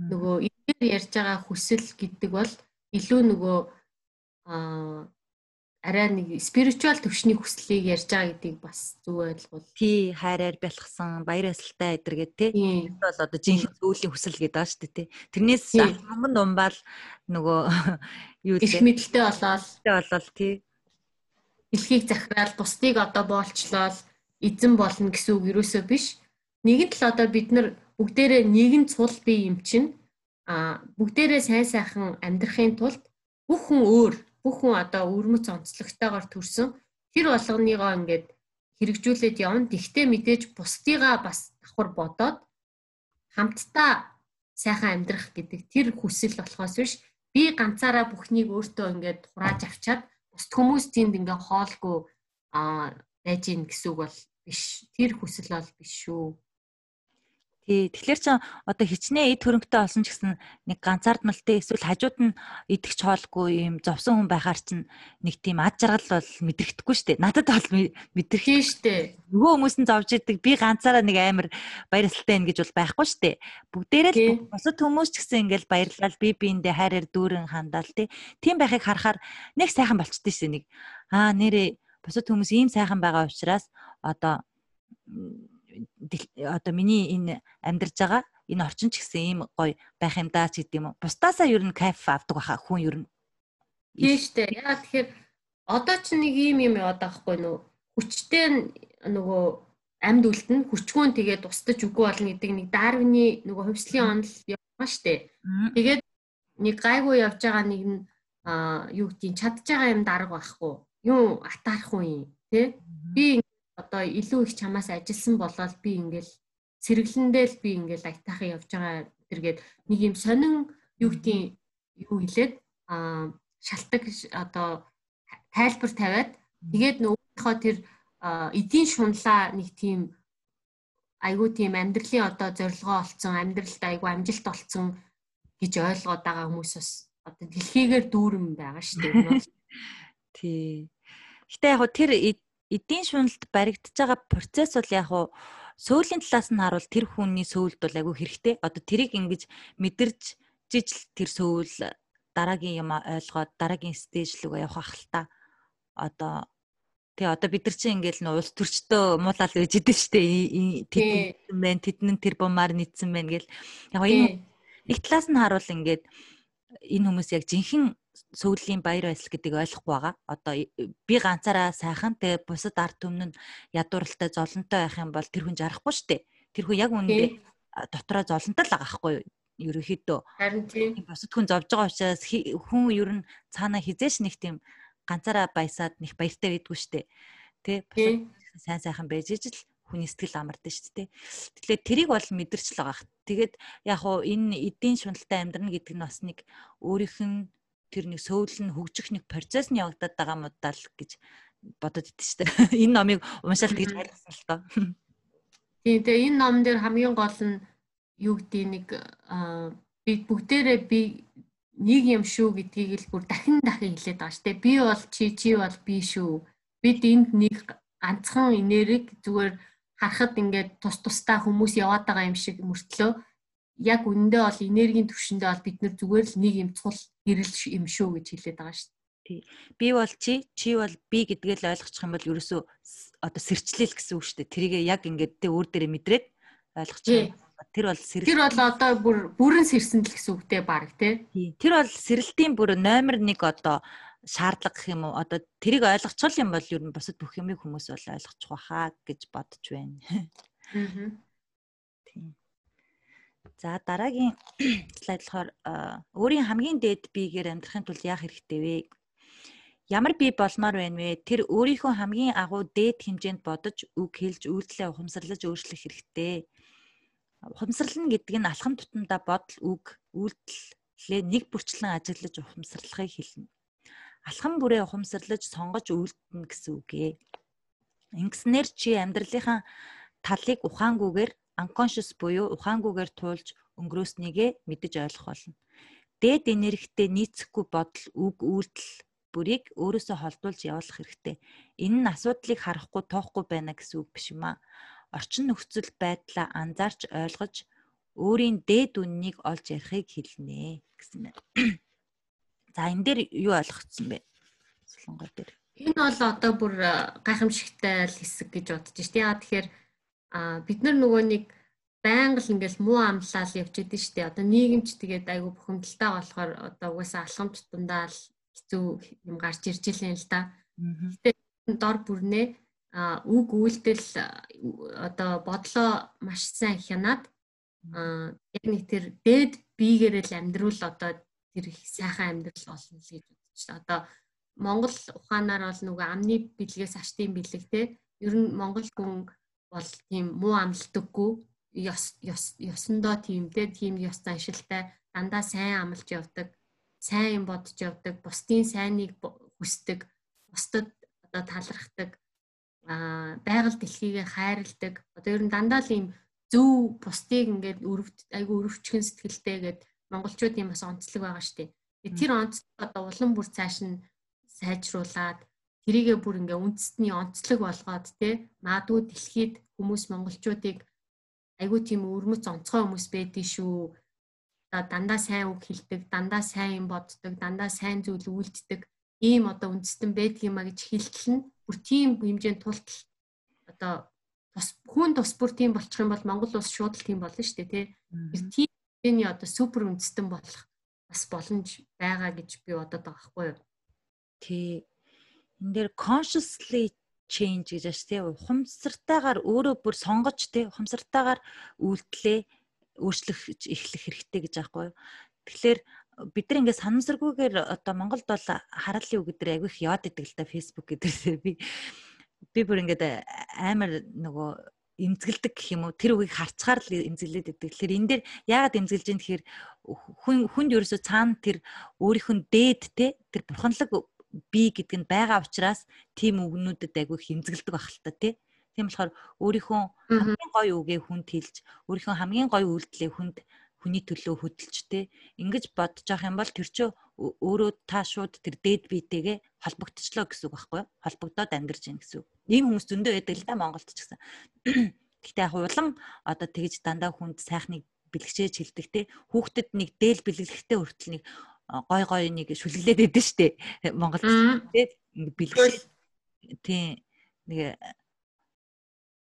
Нөгөө эдгээр ярьж байгаа хүсэл гэдэг бол илүү нөгөө аа арай нэг спиритуал төвшний хүслийг ярьж байгаа гэдгийг бас зөв ойлгуул. Тий, хайраар бэлгсэн, баяр ёслолтой эдэргээ тий. Энэ бол одоо жинхэнэ зөвлийн хүсэл гэдэг байгаа шүү дээ тий. Тэрнээс хаман думбал нөгөө *laughs* юу л их мэдлэлтэй болоод болоод тий. Дэлхийг захирал, бусдыг одоо боолчлол эзэн болно гэсэн үг юусоо биш. Нэгэнт л одоо бид нар бүгдээрээ нэгэн цул бие юм чинь а бүгдээрээ сайн сайхан амьдрахын тулд бүх хүн өөр бүх хүн одоо өвөрмөц онцлогтойгоор төрсөн тэр болгоныгоо ингээд хэрэгжүүлээд явна. Тэгтээ мэдээж бусдыгаа бас давхар бодоод хамтдаа сайхан амьдрах гэдэг тэр хүсэл болохоос биш би ганцаараа бүхнийг өөртөө ингээд хурааж авчаад бусд хүмүүс тэнд ингээд хоолгүй аа байж гин гэсэн үг бол биш. Тэр хүсэл бол биш шүү. Тий, тэгэхээр ч одоо хичнээн эд хөрөнгөтэй олсон ч гэсэн нэг ганцаардмалтай эсвэл хажууд нь идэгч хоолгүй юм зовсон хүн байхаар чинь нэг тийм ад жаргал бол мэдрэгдэхгүй шүү дээ. Надад бол мэдрэх шүү дээ. Нөгөө хүмүүс нь зовж идэг би ганцаараа нэг амар баярлалтай юм гэж бол байхгүй шүү дээ. Бүгдээрээ л бусад хүмүүс ч гэсэн ингээл баярлал би биэндээ хайраар дүүрэн хандаал тий. Тийм байхыг харахаар нэг сайхан болчтой шээ нэг. Аа нэрээ бусад хүмүүс ийм сайхан байгаа учраас одоо одоо миний энэ амьдарж байгаа энэ орчин ч гэсэн ийм гоё байх юм даа ч гэдэг юм уу. Бусдаасаа ер нь кайф авдаг баха хүн ер нь. Тийм штэ. Яа тэгэхээр одоо ч нэг ийм юм яваад байгаа хгүй нөө хүчтэй нөгөө амьд үлдэн хүчгүүн тэгээд устдаж үгүй болно гэдэг нэг Дарвины нөгөө хувьслын онол яваа штэ. Тэгээд нэг гайгүй явж байгаа нэг нь а юу гэдгийг чадж байгаа юм дарга байхгүй. Юу атаарах уу юм тий? Би одоо илүү их чамаас ажилласан болоод би ингээл сэргэлэндэл би ингээл айтаахан явж байгаа тэргээд нэг юм сонин юу гэдгийг юу хэлээд а шалтак одоо тайлбар тавиад тэгээд нөгөөдхөө тэр эдийн шунлаа нэг тийм айгүй тийм амьдралын одоо зорилгоо олцсон амьдралд айгүй амжилт олцсон гэж ойлгоод байгаа хүмүүс бас одоо дэлхийгээр дүүрэн байгаа шүү дээ. *laughs* Тий. Гэтэ яг тэр эдийн шуналд баригдаж байгаа процесс бол яг уу сөүлийн талаас нь харуул тэр хүний сөүлд бол айгүй хэрэгтэй. Одоо тэрийг ингэж мэдэрч жижил тэр сөүл дараагийн юм ойлгоод дараагийн стейж рүү явах ахalta. Одоо тий одоо бид нар чинь ингээл нуулс төрчтөө муулал гэж идэв штэ. Тэдэн мэн тэдэн тэр бумаар нийцсэн мэн гэл. Яг энэ нэг талаас нь харуул ингээд энэ хүмүүс яг жинхэнэ сүүлийн баяр баясгал гэдгийг ойлгохгүй байгаа. Одоо би ганцаараа сайхан тэгээ бусад ард түмэн нь ядууралтай золонтой байх юм бол тэр хүн жарахгүй дээ. Тэр хүн яг үүндээ дотроо золонтой л байгаа байхгүй юу? ерөнхийдөө харин тийм бусад хүн зовж байгаа учраас хүн ер нь цаана хизээш нэг тийм ганцаараа баясаад нэг баяртай байдгүй штэ тий сайн сайхан байж ижил хүний сэтгэл амардаг шүү дээ. Тэгэхээр тэрийг бол мэдэрч л байгаа. Тэгээд яг хуу энэ эдийн шуналтай амьдрна гэдэг нь бас нэг өөрийнх нь тэр нэг сөүл нь хөгжих нэг процесс нь явагдаад байгаа юм даа л гэж бодод идэв шүү дээ. *laughs* Энэ номыг уншаал гэж ойлгосон л тоо. Тийм тэгээ энэ ном дээр хамгийн гол нь юу гэдэг нэг би бүгдээрээ би нэг юм шүү гэдгийг л бүр дахин дахин хэлээд байгаа шүү дээ. Би бол чи чи бол би шүү. Бид энд нэг ганцхан энерги зүгээр харахад ингээд тус тустай хүмүүс яваад байгаа юм шиг мөртлөө яг үнэндээ бол энергийн төвшөндөө бол бид нэр зүгээр л нэг юм цул гэрэл юм шүү гэж хэлээд байгаа шүү. Тий. Би бол чи, чи бол би гэдгээ л ойлгочих юм бол ерөөсөө одоо сэрчлэл гэсэн үг шүү дээ. Тэрийг яг ингээд тэ өөр дээрээ мэдрээд ойлгочих. Тэр бол сэрэл. Тэр бол одоо бүр бүрэн сэрсэн л гэсэн үгтэй баг тий. Тэр бол сэрэлтийн бүр номер 1 одоо шаардлага гэх юм уу одоо тэрийг ойлгочихвол юм бол ер нь бусад бүх юмыг хүмүүс бол ойлгочих واخа гэж бодож байна. Аа. Тийм. За дараагийн *clears throat* слайд болохоор өөрийн хамгийн дээд биегээр амьдрахын тулд яах хэрэгтэй вэ? Ямар бие болмоор байна вэ? Тэр өөрийнхөө хамгийн агуу дээд хэмжээнд бодож, үг хэлж, үйлдэлээ ухамсарлаж өөрчлөх хэрэгтэй. Ухамсарлана гэдэг нь алхам тутамдаа бодол, үг, үйлдэлээ нэг бүрчлэн ажиглаж ухамсарлахыг хэлнэ алхам бүрээ ухамсарлаж сонгож үйлдэнэ гэсэн үг ээ. Ингэснээр чи амьдралынхаа талыг ухаангүйгээр unconscious буюу ухаангүйгээр туулж өнгөрөөснийгээ мэдэж ойлгох болно. Дээд энергитэй нийцэхгүй бодол, үг, үйлдэл бүрийг өөрөөсөө холдуулж явуулах хэрэгтэй. Энэ нь асуудлыг харахгүй тоохгүй байна гэсэн үг биш юм аа. Орчин нөхцөл байдлаа анзаарч ойлгож өөрийн дээд үннийг олж ярихыг хэлнэ гэсэн байна. За энэ дээр юу ойлгогдсон бэ? Солонгой дээр. Энэ бол одоо бүр гайхамшигтай л хэсэг гэж бодож шүү дээ. Яа тэгэхээр бид нар нөгөө нэг байнга л ингээл муу амлал явж идэв шүү дээ. Одоо нийгэмч тэгээд айгүй бухимдалтай болохоор одоо угаасаа алхам тутамдаа л хэцүү юм гарч ирж илэн л да. Гэтэ дор бүрнээ үг үйлдэл одоо бодлоо маш сайн хянаад яг нэг тэр дээд биегээр л амьдруул одоо тэр их сайхан амьдрал болно л гэж байна. Одоо Монгол ухаанаар бол нөгөө амны бэлгээс аштын бэлэг те ер нь Монгол хүн бол тийм муу амлдаггүй ёс ёс ёсондоо тийм те тийм ёс заншилтай. Дандаа сайн амлж явдаг сайн юм бодож явдаг бусдын сайныг хүсдэг бусдад одоо талархдаг а байгаль дэлхийгээ хайрладаг. Одоо ер нь дандаа л ийм зөв бусдыг ингээд өрөвд айгу өрөвчгөн сэтгэлтэй гэдэг монголчуудын бас онцлог байгаа дээ. Тэр онцлог одоо улам бүр цааш нь сайжруулад тэрийгээ бүр ингээ үндэстний онцлог болгоод те маадгүй дэлхийд хүмүүс монголчуудыг айгүй тийм өрмөц онцгой хүмүүс байдгийг шүү. Одоо дандаа сайн үг хэлдэг, дандаа сайн юм боддог, дандаа сайн зүйл үйлддэг ийм одоо үндэстэн байдаг юма гэж хэлтэл нь бүр тийм хэмжээнд тултал одоо бас хүн тус бүр тийм болчих юм бол Монгол улс шууд л тийм болно шүү дээ тий. Тэр тийм Эний одоо супер үндэстэн болох бас боломж байгаа гэж би бодоод байгаа байхгүй юу? Тий. Энд дээр consciously change гэж байна тий. Ухамсартайгаар өөрөө бүр сонгож тий ухамсартайгаар үйлдэлээ өөрчлөх эхлэх хэрэгтэй гэж аахгүй юу? Тэгэхээр бид нар ингээд санамсаргүйгээр одоо Монголд бол хараалын үг гэдэг айгүй их яад идэг л да Facebook гэдэг би би бүр ингээд амар нөгөө эмзэгэлдэг гэх юм уу тэр үгийг харцгаар л эмзэглээд байдаг. Тэгэхээр энэ дээр яагаад эмзэглэж юм тэгэхээр хүн хүнд ерөөсөө цаана тэр өөрийнх нь дээд те тэр бурханлаг би гэдэг нь байгаа учраас тийм үгнүүдэд айгүй их эмзэглдэг байх л та те. Тийм болохоор өөрийнхөө хамгийн гоё үгээ хүнд хэлж өөрийнхөө хамгийн гоё үйлдэлээ хүнд хүний төлөө хөдөлж те ингэж бодож авах юм бол тэр чинь өөрөө та шууд тэр дээд биетэйгээ холбогдчихлоо гэсэн үг байхгүй юу? Холбогдоод амьдарч байна гэсэн үг. Ийм хүмүүс зөндөө байдаг л да Монголд ч гэсэн. *clears throat* Гэхдээ яг улам одоо тэгж дандаа хүнд сайхныг бэлгшээж хэлдэг те хүүхдэд нэг дээл бэлгэлэхтэй хүртэл нэг гой гой нэг шүлгэлээд байдэн штэ. Монголд те бэлгшээ тий. Нэг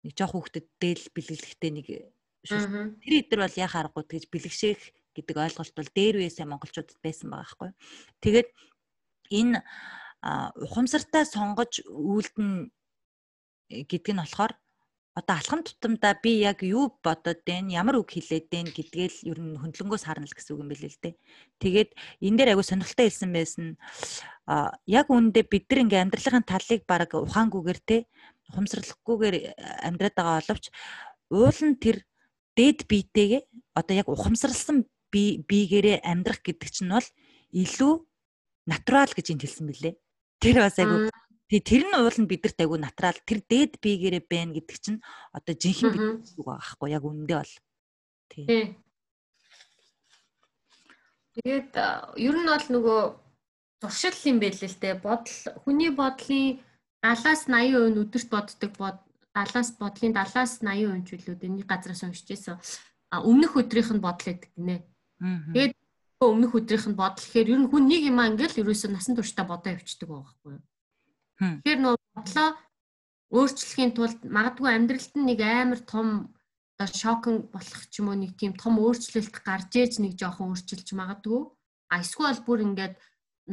нэг жоох хүүхдэд дээл бэлгэлэхтэй нэг Тэр эдэр бол яхаа аргагүй тэгж бэлгшээх гэдэг ойлголт бол дээр үесээ монголчуудад байсан байгаа байхгүй. Тэгээд энэ ухамсартай сонгож үйлдэн гэдг нь болохоор одоо алхам тутамдаа би яг юу бодоод байна, ямар үг хэлээд байна гэдгээл ер нь хөндлөнгөөс харна л гэсэн үг юм билээ л дээ. Тэгээд энэ дээр айгу сонирхолтой хэлсэн байсан. А яг үүндээ бид нар ингээм амьдралын талыг баг ухаангүйгээр те ухамсарлахгүйгээр амьдраад байгаа боловч уул нь тэр дээд биетэйгээ одоо яг ухамсарлсан би биегээрээ амьдрах гэдэг чинь бол илүү натурал гэж энд хэлсэн билээ. Тэр бас айгу тий тэр нь уул нь бидэрт айгу натурал тэр дээд биегээрээ байна гэдэг чинь одоо жинхэнэ бид үг байгаа хгүй яг үнэндээ бол. Тий. Тэгээд ер нь бол нөгөө туршил юм байл л те бодол хүний бодлын 70-аас 80% өдөрт боддог бод 70-аас бодлын 70-аас 80% чөлөөд энэ газраас уншиж байсан. А өмнөх өдрийнх нь бодол гэдэг гинэ. Тэгээд өмнөх өдрийнх нь бодол гэхээр ер нь хүн нэг юм ингээл ерөөсөө насан туршдаа бодоо явчихдаг байхгүй юу. Тэгэхээр нөө бодлоо өөрчлөхийн тулд магадгүй амьдралд нэг амар том одоо шокн болох ч юм уу нэг тийм том өөрчлөлт гарч ээж нэг жоохон өөрчилж магадгүй. А эсвэл бүр ингээд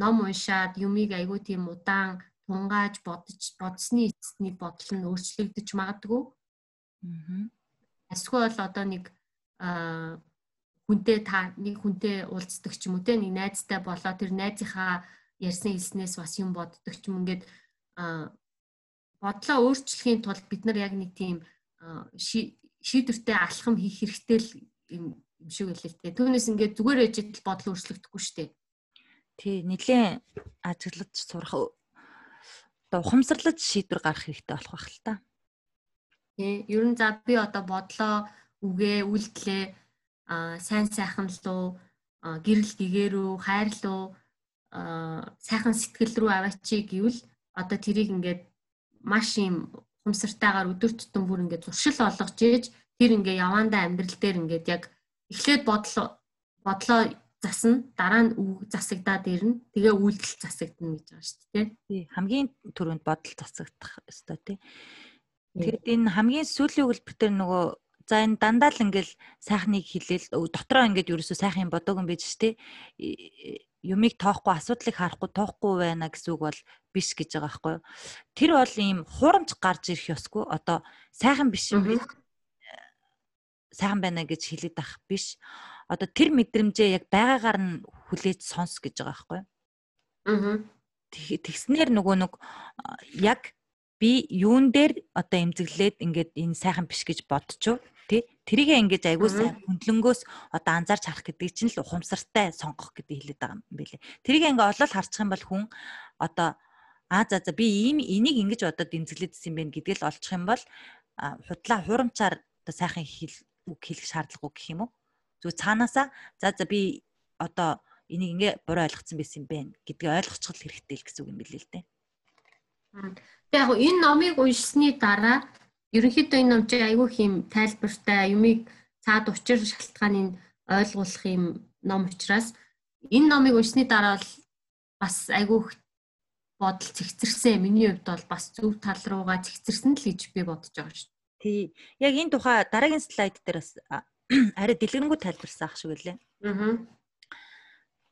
ном уншаад юмыг айгүй тийм удаан тунгааж бодож бодсны эцэстний бодол нь өөрчлөгдөж магадгүй. Аа. Эсвэл одоо нэг аа хүнтэй та нэг хүнтэй уулздаг ч юм уу те нэг найзтай болоо тэр найзынхаа ярьсан хэлснээс бас юм боддог ч юм ингээд бодлоо өөрчлөхийн тулд бид нар яг нэг тийм шийдвэртэй алхам хийх хэрэгтэй л юм шиг байлээ те. Түүнээс ингээд зүгээр ээж л бодол өөрчлөгдөхгүй шүү дээ. Тий, нэлээд ажиглаж сурах одоо ухамсарлаж шийдвэр гаргах хэрэгтэй болох байх л та. Тий, ер нь за би одоо бодлоо үгээ үйлдэлээ а сайн сайхан луу гэрэл гэгэрүү хайр луу сайхан сэтгэл рүү аваачи гэвэл одоо тэрийг ингээд маш юм хумсартайгаар өдөр тутам бүр ингээд зуршил олгож ийж тэр ингээ явандаа амьдрал дээр ингээд яг эхлээд бодлоо бодлоо засна дараа нь үг засагдаад ирнэ. Тэгээ үйлдэл засагдана гэж байгаа шүү дээ тий. Хамгийн түрүүнд бодол засагдах ёстой тий. Тэгэд энэ хамгийн сүүлийн өгүүлбэр дээр нөгөө за энэ дандаа л ингээл сайхныг хилээл дотроо ингээд ерөөсөө сайхан юм бодоогүй юм байж штэ юмыг тоохгүй асуудлыг харахгүй тоохгүй байна гэсэн үг бол биш гэж байгаа байхгүй юу. Тэр бол ийм хуурамч гарч ирэх ёсгүй. Одоо сайхан биш юм биш. Сайхан байна гэж хэлээд ах биш. Одоо тэр мэдрэмжээ яг байгаагаар нь хүлээж сонс гэж байгаа байхгүй юу. Аа. Тэгснэр нөгөө нэг яг би юун дээр одоо эмзэглээд ингээд энэ сайхан биш гэж бодчихв тий тэрийгээ ингэж айгуу сайн хөндлөнгөөс одоо анзаарч харах гэдэг чинь л ухамсартай сонгох гэдэг хэлээд байгаа юм билэ. Тэрийгээ ингээ олол харчих юм бол хүн одоо аа за за би ийм энийг ингэж одоо дэмжлээдсэн юм байна гэдгийг л олчих юм бол худлаа хурамчаар одоо сайхан хэл үг хэлэх шаардлагагүй гэх юм уу? Зүгээр цаанаасаа за за би одоо энийг ингээ буруу ойлгоцсон байсан юм байна гэдгийг ойлгочих хэрэгтэй л гэсэн үг юм билээ л дээ. Тэгээ яг энэ номыг уншсны дараа ерөнхийдөө энэ ном чи айгүй хэм тайлбартай юмыг цаад учир шалтгааныг ойлгуулах юм ном учраас энэ номыг уншсны дараа бол бас айгүй бодол цэгцэрсэн. Миний хувьд бол бас зөв тал руугаа цэгцэрсэн л гэж би бодож байгаа шүү. Тий. Яг энэ тухай дараагийн слайд дээр бас *clears throat* арай дэлгэрэнгүй тайлбарсан ах шиг үлээ. Аа.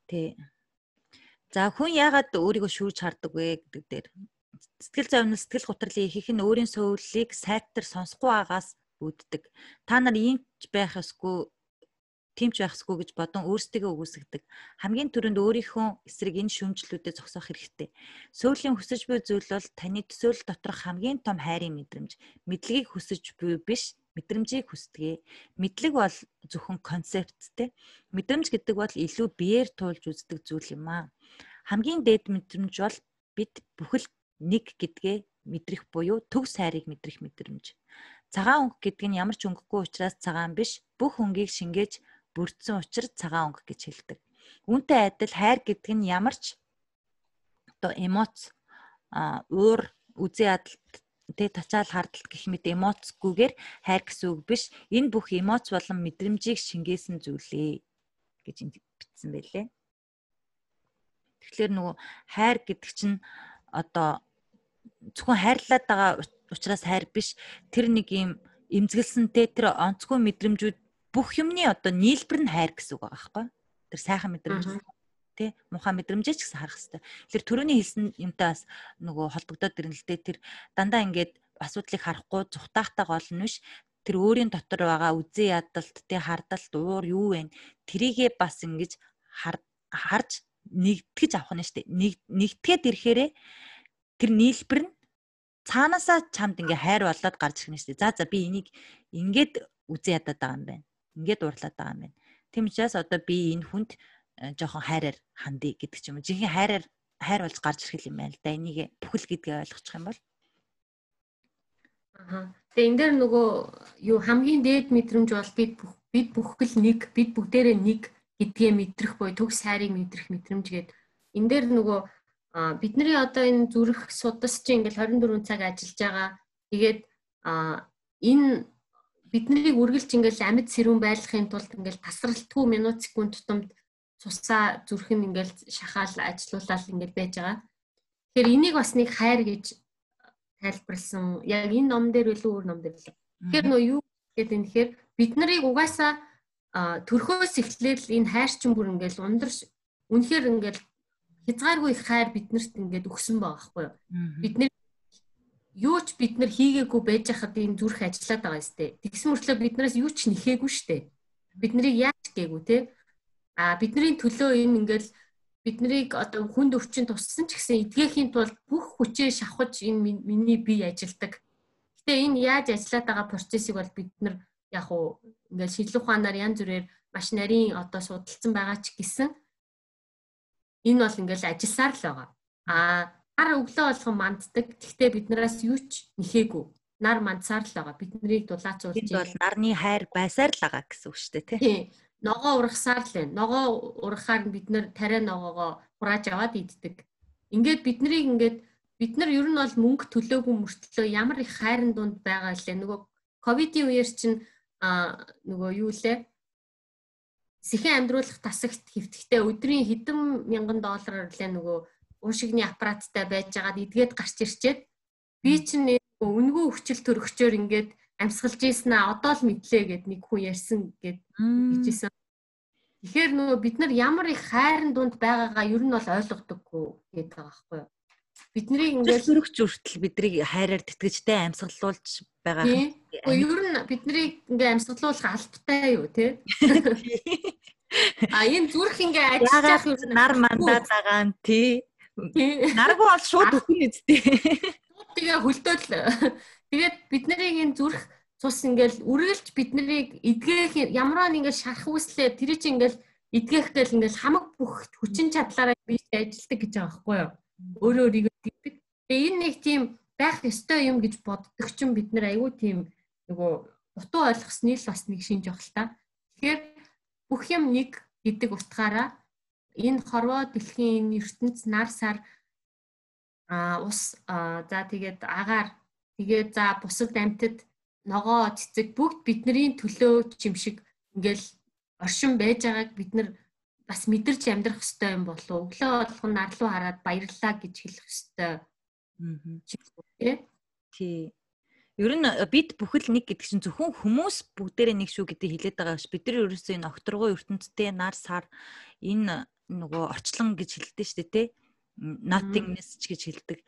Тий. За хүн яагаад өөрийгөө шүүж хардаг вэ гэдэг дээр Сэтгэл зовнил сэтгэл гутралын ихэнх нь өөрийн сөүллийг сайтар сонсохгүй байгаас үүддэг. Та нар иймч байх ёсгүй тимч байхсгүй гэж бодон өөрсдөө үгүйсгдэг. Хамгийн түрүүнд өөрийнхөө эсрэг энэ шүмжлүүдэд зогсоох хэрэгтэй. Сөүлийн хүсэж буй зүйл бол таны төсөөлөл доторх хамгийн том хайрын мэдрэмж. Мэдлэгийг хүсэж буй биш, мэдрэмжийг хүсдэг. Мэдлэг бол зөвхөн концепттэй. Мэдрэмж гэдэг бол илүү биеэр туулж үздэг зүйл юм аа. Хамгийн дээд мэдрэмж бол бид бүхэл нэг гэдгээ мэдрэх буюу төв сайрыг мэдрэх мэдрэмж. Цагаан өнгө гэдэг нь ямар ч өнгөгүй учраас цагаан биш, бүх өнгийг шингээж бүрдсэн учраас цагаан өнгө гэж хэлдэг. Үүнтэй адил хайр гэдэг нь ямар ч одоо эмоц уур үзий адалт тэ тачаал хардалт гэх мэт эмоцгүйгээр хайр гэсэн үг биш. Энэ бүх эмоц болон мэдрэмжийг шингээсэн зүйлээ гэж бичсэн байлээ. Тэгэхээр нөгөө хайр гэдэг чинь одоо зөвхөн хайрлаад байгаа учраас хайр биш. Тэр нэг юм эмзэглсэнтэй тэр онцгүй мэдрэмжүүд бүх юмны одоо нийлбэр нь хайр гэсэн үг байгаа байхгүй? Тэр сайхан мэдрэмж тий? Муухай мэдрэмжээ ч гэсэн харах хэрэгтэй. Тэр төрөний хэлсэн юмтай бас нөгөө холбогдоод ирнэ л дээ тэр дандаа ингээд асуудлыг харахгүй зүхтаахтай гол нь биш. Тэр өөрийн дотор байгаа үзээ ядалт тий хардалт уур юу вэ? Тэрийгээ бас ингэж харж нэгтгэж авах нь штэ. Нэг нэгтгээд ирэхээрээ тэр нийлбэр нь цаанаасаа чамд ингээ хайр болоод гарч ирнэ штэ. За за би энийг ингээд үзэн ядаад байгаа юм байна. Ингээд уурлаад байгаа юм байна. Тийм учраас одоо би энэ хүнд э, жоохон хайраар хандъя гэдэг ч юм уу. Жинхэнэ хайраар хайр болж гарч ирэх юм байна л да. Энийг бүхэл гэдгийг ойлгочих юм бол. Аа. Тэгээ энэ дээр нөгөө юу хамгийн дээд мэдрэмж бол бид бид бүхэл нэг, бид бүгдээрээ нэг гэдгээ мэдрэх буй төгс хайрыг мэдрэх мэдрэмж гээд энэ дээр нөгөө А бидний одоо энэ зүрх судас чи ингээл 24 цаг ажиллаж байгаа. Тэгээд а энэ биднийг үргэлж ингээл амьд сэрүүн байлгахын тулд ингээл тасралтгүй минут секунд тутамд цусаа зүрх нь ингээл шахаал ажилуулаад ингээл байж байгаа. Тэгэхээр энийг бас нэг хайр гэж тайлбарлсан. Яг энэ ном дээр илүү өөр ном дээр л. Тэгэхээр нөө юу гэдэг юм тэгэхээр бид нарыг угаасаа төрхөөс эхлээл энэ хайрчин бүр ингээл ундар үнэхээр ингээл хязгааргүй их хайр биднэрт ингээд өгсөн байгаа байхгүй юу. Бид нэр юу ч бид нар хийгээгүй байж хахад энэ зүрх ажиллаад байгаа ёстэй. Тэгсэн мөртлөө биднээс юу ч нэхээгүй штэ. Бид нарыг яаж гээгүй те. А бидний төлөө энэ ингээл биднийг одоо хүнд өвчин туссан ч гэсэн эдгээхийн тулд бүх хүчээ шавхаж энэ миний бие ажилдаг. Гэтэ энэ яаж ажиллаад байгаа процессыг бол бид нар яг уу ингээл шийдлэх ухаанаар янз бүрээр маш нарийн одоо судалсан байгаа ч гэсэн энэ бол ингээл ажилласаар л байгаа. А нар өглөө болгон манддаг. Гэхдээ биднээс юу ч нэхээгүй. Нар мандсаар л байгаа. Биднийг дулаацуулж. Энэ бол нарны хайр байсаар л байгаа гэсэн үг шүү дээ, тий. Ногоо ургасаар л байна. Ногоо ургахаар бид нэр тариа ногоогоо хурааж аваад иддэг. Ингээд биднийг ингээд бид нар ер нь бол мөнгө төлөөгүй мөртлөө ямар их хайрын дунд байгаа лээ. Нөгөө ковидын үеэр чинь нөгөө юу лээ сэхэн амьдруулах тасагт хэвтгэхдээ өдрийн хэдэн мянган доллараар лээ нөгөө уушигны аппараттай байж байгаад эдгээд гарч ирчээд би чинь үнгүү хүчил төрөгчөөр ингээд амьсгалж ийсэн аа одоо л мэдлээ гэд нэг хүн ярьсан гэд бичсэн. Тэгэхээр нөгөө бид нар ямар их хайрын дунд байгаагаа ер нь бол ойлгодоггүй гэдэг байгаа байхгүй юу? Бидний ингээд төрөгч үртэл биднийг хайраар тэтгэжтэй амьсгалуулж байгаа. Ер нь биднийг ингээ амьсгалуулах албатай юу те? *laughs* А энэ зүрх ингээ ажиллаж явах нар мандаад байгаа юм тий. Наргүй бол шууд өгнө үстэй. Тэгээ хөлтөөл. Тэгээд бидний энэ зүрх цус ингээл үргэлж биднийг эдгээх ямараа нэгэл шарах үслээ тэр чинь ингээл эдгээх гээл ингээл хамаг бүх хүчин чадлаараа би ажилладаг гэж байгаа байхгүй юу. Өөрөө өөрийгөө тэгдэг. Тэгээ энэ нэг тийм байх ёстой юм гэж боддог чинь бид нар айгүй тийм нөгөө утуу ойлгосны л бас нэг шинж баг л та. Тэгэхээр бүх юм нэг гэдэг утгаараа энэ хорвоо дэлхийн энэ ертөнц нар сар а ус за тэгээд агаар тэгээд за бусад амьтад ногоо цэцэг бүгд бидний төлөө чимшиг ингээл оршин байж байгааг бид нар бас мэдэрч амьдрах хэрэгтэй юм болов өглөө болгон нар руу хараад баярлалаа гэж хэлэх хэрэгтэй. Аа. Тий. Ер нь бид бүхэл нэг гэдэг чинь зөвхөн хүмүүс бүгдээрээ нэг шүү гэдэг хэлээд байгаа ш. Бид нар ерөөсөө энэ окторгоо ертөнцтэй нар сар энэ нөгөө орчлон гэж хэлдэг шүү дээ тий. Nothingness ч гэж хэлдэг.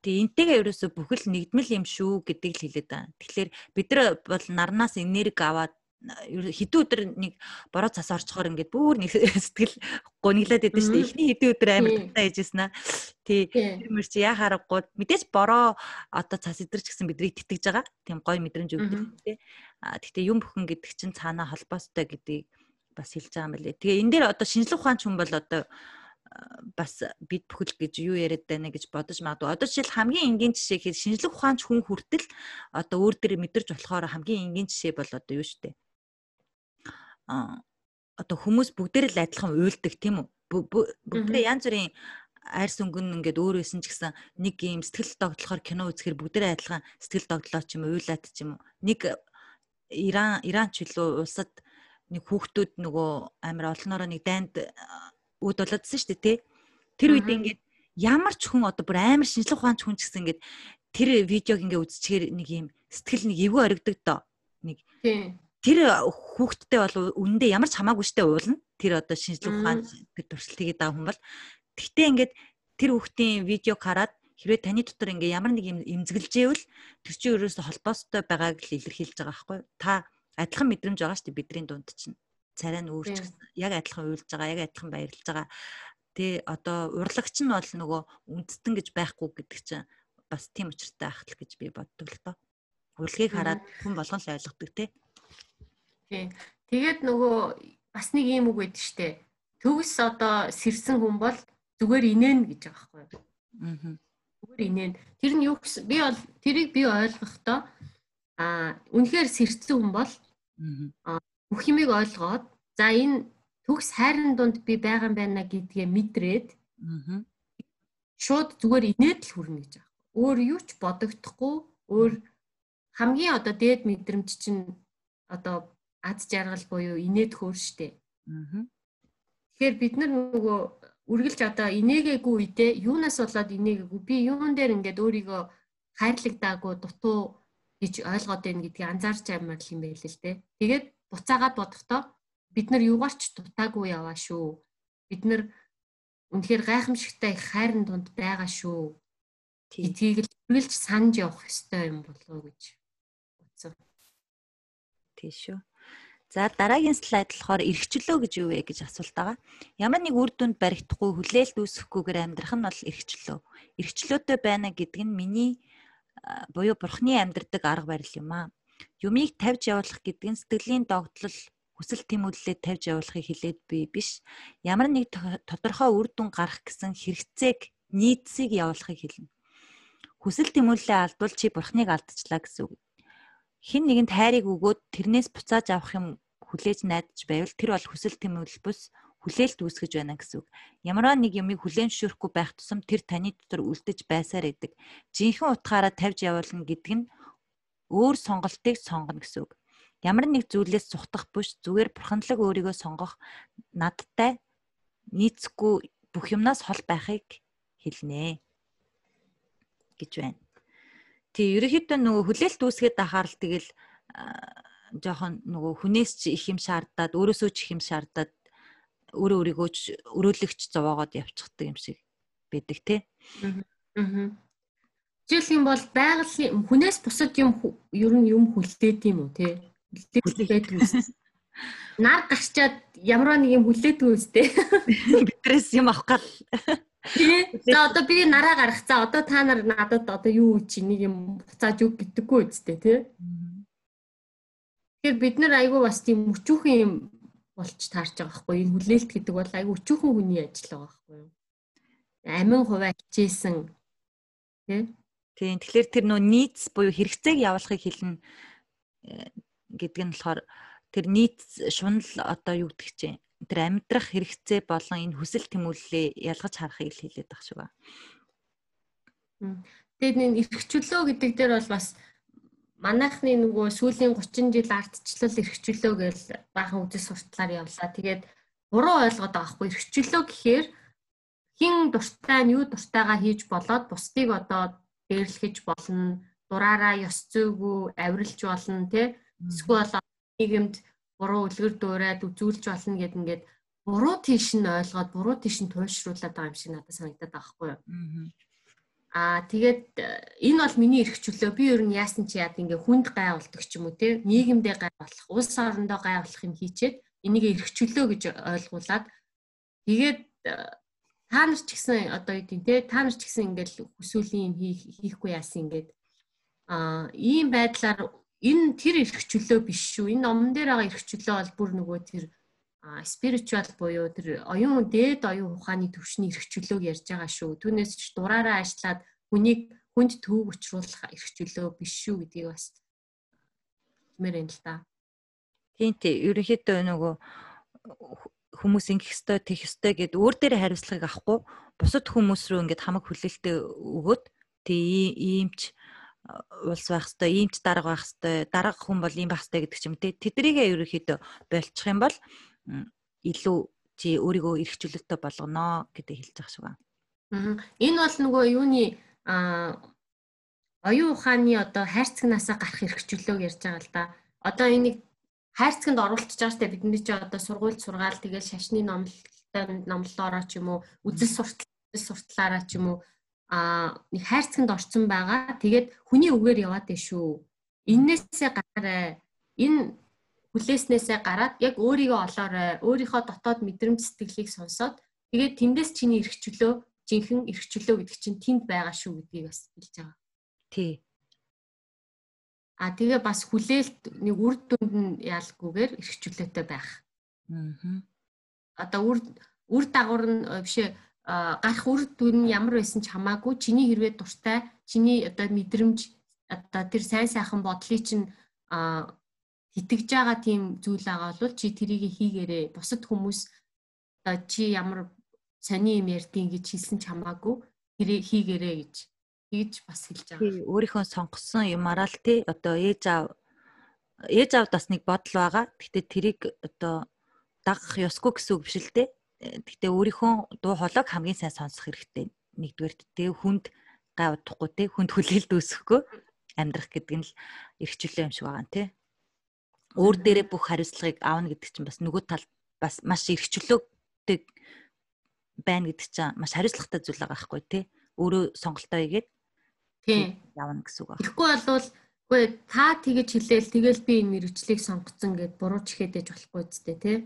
Тэгээ энтэйгээ ерөөсө бүхэл нэгдмэл юм шүү гэдгийг л хэлээд байна. Тэгэхээр бид нар бол нарнаас энерги аваад хэдэн өдөр нэг бороо цас орчхоор ингээд бүр нэг *laughs* сэтгэл гониглаад идэв шүү дээ. Эхний хэдэн өдөр амар тантаа хийжсэн аа. Тий. Тэр чи яа харахгүй мэдээж бороо одоо цас идэрч гэсэн биднийг тэтгэж байгаа. Тийм гоё мэдрэмж өгдөг тий. А тэгтээ юм бүхэн гэдэг чинь цаанаа холбоостой гэдгийг бас хэлж байгаа юм байна лээ. Тэгээ энэ дээр одоо шинжлэх ухаанч хүн бол одоо бас бид бүхэл гэж юу яриад байна гэж бодож магадгүй. Одоо жишээл хамгийн энгийн жишээ гэхэд шинжлэх ухаанч хүн хүртэл одоо өөр дээр мэдэрч болохоор хамгийн энгийн жишээ бол одоо юу штэ. А одоо хүмүүс бүгдээр л адилхан уйлдаг тийм үү? Бүгдээ янз бүрийн арьс өнгөн ингээд өөр байсан ч гэсэн нэг юм сэтгэл догтлохоор кино үзэхэр бүгдээ адилхан сэтгэл догтлоо ч юм уйлаад ч юм уу. Нэг Иран Иран ч илүү улсад нэг хүүхдүүд нөгөө амар олноороо нэг дайнд үүд болоодсэн шүү дээ тий. Тэр үед ингээд ямар ч хүн одоо бүр амар шинжлэх ухаанч хүн ч гэсэн ингээд тэр видеог ингээд үзчихээр нэг юм сэтгэл нэг эвгүй оригдог доо. Нэг тэр хүүхдтэй бол үнэндээ ямар ч хамаагүй штэ уулна. Тэр одоо шинжлэх ухаанч тэр туршилт хийгээд байгаа хүн бол тэгтээ ингээд тэр хүүхдийн видеог хараад хэрвээ таны дотор ингээ ямар нэг юм эмзэглжээвэл тэр чинь ерөөсө холбоостой байгааг л илэрхийлж байгаа байхгүй та адилхан мэдрэмж байгаа шүү дээ бидний дунд чинь. Царай нь өөрч яг адилхан уйлж байгаа, яг адилхан баярлж байгаа. Тэ одоо урлагч нь бол нөгөө үндэстэн гэж байхгүй гэдэг чинь бас тийм учиртай ахтал гэж би боддог л доо. Урлагийг хараад хүн болгон л ойлгодог те. Тий. Тэгээд нөгөө бас нэг юм үг байдаг штэ. Төгс одоо сэрсэн хүн бол зүгээр инээн гэж байгаа байхгүй юу? Аа. Зүгээр инээн. Тэр нь юу гэсэн би бол тэрийг би ойлгохдоо а үнэхээр сэрсэн хүн бол бүх юмыг ойлгоод за энэ төгс хайрын дунд би байгаа юм байна гэдгээ мэдрээд шууд зүгээр инээд л хүрнэ гэж байгаа. Өөр юу ч бодогдохгүй өөр хамгийн одоо дээд мэдрэмж чинь одоо ад жаргал буюу инээд хөөр штэ. Тэгэхээр бид нар нөгөө үргэлж одоо инээгээгүй үедээ юунаас болоод инээгээгүй би юун дээр ингээд өөрийгөө хайрлагдаагүй дутуу гэж ойлгоод байна гэдгийг анзаарч аймаар л юм байл л дээ. Тэгээд буцаагаад бодохдоо бид нар юугаарч дутаагүй яваа шүү. Бид нар үнэхээр гайхамшигтай их хайрын дунд байгаа шүү. Эдгийг л үргэлж санаж явах ёстой юм болов уу гэж бодсон. Тийш шүү. За дараагийн слайд болохоор эргчлөө гэж юу вэ гэж асуулт байгаа. Ямар нэг үр дүнд баригдахгүй хүлээлт үүсэхгүйгээр амьдрах нь бол эргчлөө. Эргчлөөтэй байна гэдэг нь миний буюу бурхны амьдрдаг арга барил юм аа. Юмыг тавьж явуулах гэдэг нь сэтгэлийн догтлол хүсэл тэмүүллээ тавьж явуулахыг хэлээд би биш. Ямар нэг тодорхой үр дүн гарах гэсэн хэрэгцээг нийцсийг явуулахыг хэлнэ. Хүсэл тэмүүллээ алдвал чи бурхныг алдчихлаа гэсэн үг хин нэгэнд хайрыг өгөөд тэрнээс буцааж авах юм хүлээж найдаж байвал тэр бол хүсэл тэмүүлэл бус хүлээлт үүсгэж байна гэсэн үг. Ямарваа нэг юмыг хүлээн зөвшөөрөхгүй байх тусам тэр таны дотор үлдэж байсаар идэг. Жинхэнэ утгаараа тавьж явуулна гэдэг нь өөр сонголтыг сонгоно гэсэн үг. Ямар нэг зүйлээс цухтах биш зүгээр бурханлаг өөрийгөө сонгох надтай нийцэхгүй бүх юмнаас хол байхыг хэлнэ гэж байна. Тий, ерөнхийдөө нөгөө хүлээлт үүсгээд ахаар л тэгэл жоохон нөгөө хүнээс ч их юм шаардаад, өөрөөсөө ч их юм шаардаад өөрөө өөрийгөө ч өрөөлөгч зовоогоод явчихдаг юм шиг байдаг тий. Аа. Жишээлх юм бол байгалийн хүнээс бусад юм ер нь юм хүлдээд юм уу тий? Хүлдээд үү? Нар гарчаад ямар нэг юм хүлээдгүй үстэй. Бидрээс юм авах гал. Тий. За одоо би нараа гарах. За одоо та нар надад одоо юу чи нэг юм буцааж өг гэдэггүй үстэй тий. Тэгэхээр бид нар айгүй бас тийм өчүүхэн юм болж таарч байгаа байхгүй энэ хүлээлт гэдэг бол айгүй өчүүхэн хүний ажил байгаа байхгүй юу. Амин хуваа хичээсэн тий. Тийм тэгэхээр тэр нөө нийц буюу хэрэгцээг явуулахыг хэлнэ э, гэдэг нь болохоор тэр нийт шунал одоо юу гэдэг чинь тэр амьдрах хэрэгцээ болон энэ хүсэл тэмүүллээ ялгаж харахыг л хэлээд байгаа шүү. Тэгээд энэ эрхчлөө гэдэг дээр бол бас манайхны нөгөө сүүлийн 30 жил ардчлал эрхчлөө гэж баахан үзэл сурталаар явлаа. Тэгээд буруу ойлгоод байгаа хгүй эрхчлөө гэхээр хин дуртай нь юу дуртайгаа хийж болоод бусдыг одоо дээрлэхэж болно. Дураараа ёс зүйгүй авиралж болно тий. Эсвэл нийгэмд буруу үлгэр дуурайд үзүүлж болно гэд ингээд буруу тийш нь ойлгоод буруу тийш нь туйлшруулад байгаа юм шиг надад санагдаад байгаа хгүй юу. Аа тэгээд э, энэ бол миний эрх чөлөө. Би ер нь яасан чи яад ингээ хүнд гай болдог ч юм уу те нийгэмдээ гай болох, улс орондоо гай болох юм хийчээд энийг эрх чөлөө гэж ойлгуулад тэгээд э, та нар ч гэсэн одоо юу гэдэг те та нар ч гэсэн ингээл хүсүүлийн юм хийхгүй яасан ингээд аа ийм байдлаар энэ тэр эрх чөлөө биш шүү. Энэ номон дээр байгаа эрх чөлөө бол бүр нөгөө тэр спиритуал буюу тэр оюун дээд оюун ухааны төвшний эрх чөлөөг ярьж байгаа шүү. Түүнээс ч дураараа ажиллаад хүнийг хүнд төвөг учруулах эрх чөлөө биш шүү гэдгийг бас хэлмээр юм л да. Тийм тий. Ерөнхийдөө нөгөө хүмүүс ингэх ёстой, тех ёстой гэд өөр дээр хариуцлагыг авахгүй бусад хүмүүс рүү ингээд хамаг хүлээлтээ өгөөд тий иймч улс байх хэвээр, ийм ч дарга байх хэвээр, дарга хүн бол ийм байх хэвээр гэдэг ч юм те. Тэдрийгээ ерөөхдөө болчих юм бол илүү чи өөрийгөө эрхчлөлтөй болгоно гэдэг хэлж байгаа шүү. Аа. Энэ бол нөгөө юуны оюун ухааны одоо хайрцагнаасаа гарах эрхчлөлөөг ярьж байгаа л да. Одоо энийг хайрцагт оруулчихж байгаа штэ бидний чи одоо сургууль сургаал тэгэл шашны номлолтой номлолоороо ч юм уу үзэл суртал суртлаараа ч юм уу а нэг хайрцагт орцсон байгаа. Тэгээд хүний үгээр яваад дээ шүү. Иннээсээ гараарай. Энэ хүлээснээсээ гараад яг өөрийгөө олоорой. Өөрийнхөө дотоод мэдрэмж сэтгэлийг сонсоод тэгээд тэндээс чиний эрх чөлөө, жинхэнэ эрх чөлөө гэдэг чинь тэнд байгаа шүү гэдгийг бас хэлж байгаа. Тий. А тэгээ бас хүлээлт нэг үр дүнд нь яалгүйгээр эрх чөлөөтэй байх. Аа. Одоо үр үр дагавар нь бишээ гарах үр дүн ямар байсан ч хамаагүй чиний хэрвээ дуртай чиний одоо мэдрэмж одоо тэр сайн сайхан бодлыг чинь итгэж байгаа тийм зүйл байгаа бол чи тэрийг хийгээрээ бусад хүмүүс одоо чи ямар сони юм ярьдیں۔ гэж хэлсэн ч хамаагүй тэрийг хийгээрээ гэж тэгж бас хэлж байгаа. Өөрийнхөө сонгосон юмараа л тий одоо ээж аав ээж аавд бас нэг бодол байгаа. Гэхдээ тэрийг одоо дагах ёсгүй гэсэн үг биш л дээ. Гэхдээ өөрийнхөө дуу хоолойг хамгийн сайн сонсох хэрэгтэй. Нэгдүгээр тэгээ хүнд гай удахгүй те хүнд хүлээлт үүсэхгүй амьдрах гэдэг нь л эрхчлөө юм шиг байгаа юм те. Өөр дээрээ бүх хариуцлагыг аавна гэдэг чинь бас нөгөө тал бас маш эрхчлөөтэй байна гэдэг чинь маш хариуцлагатай зүйл байгаа байхгүй тий. Өөрөө сонголтоо хийгээд тий явна гэсэн үг байна. Тэгэхгүй болвол үгүй та тэгэж хэлээл тэгэл би энэ мэрэгчлийг сонгоцсон гэд буруу чихэдэж болохгүй зү тий.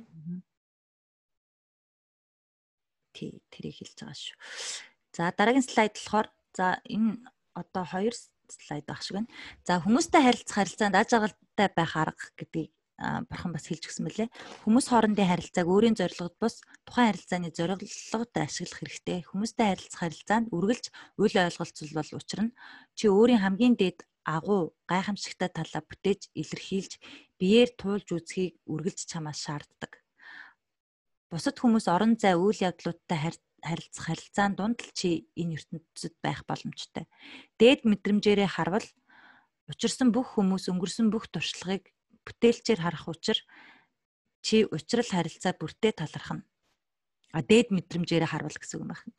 Тий тэрийг хэлж байгаа шүү. За дараагийн слайд болохоор за энэ одоо хоёр слайд баг шиг байна. За хүмүүстэй харилцах харилцаанд аж аргалтай байх арга гэдгийг бурхан бас хэлж өгсөн мөлий. Хүмүүс хоорондын харилцааг өөрийн зорилгод бус тухайн харилцааны зорилгод ашиглах хэрэгтэй. Хүмүүстэй харилцах харилцаанд үргэлж үл ойлголцол бол учир нь чи өөрийн хамгийн дээд агуу гайхамшигтай талаа бүтээж илэрхийлж биеэр туулж үзхийг үргэлж чамаас шаарддаг. Бусад хүмүүс орон зай үйл явдлуудтай харилцах харилцаан дунд л чи энэ ертөнцид байх боломжтой. Дээд мэдрэмжээрээ харвал учирсан бүх хүмүүс өнгөрсөн бүх туршлагыг бүтээлчээр харах учир чи учрал харилцаа бүртээ талархна. А дээд мэдрэмжээр харвал гэсэн үг байна.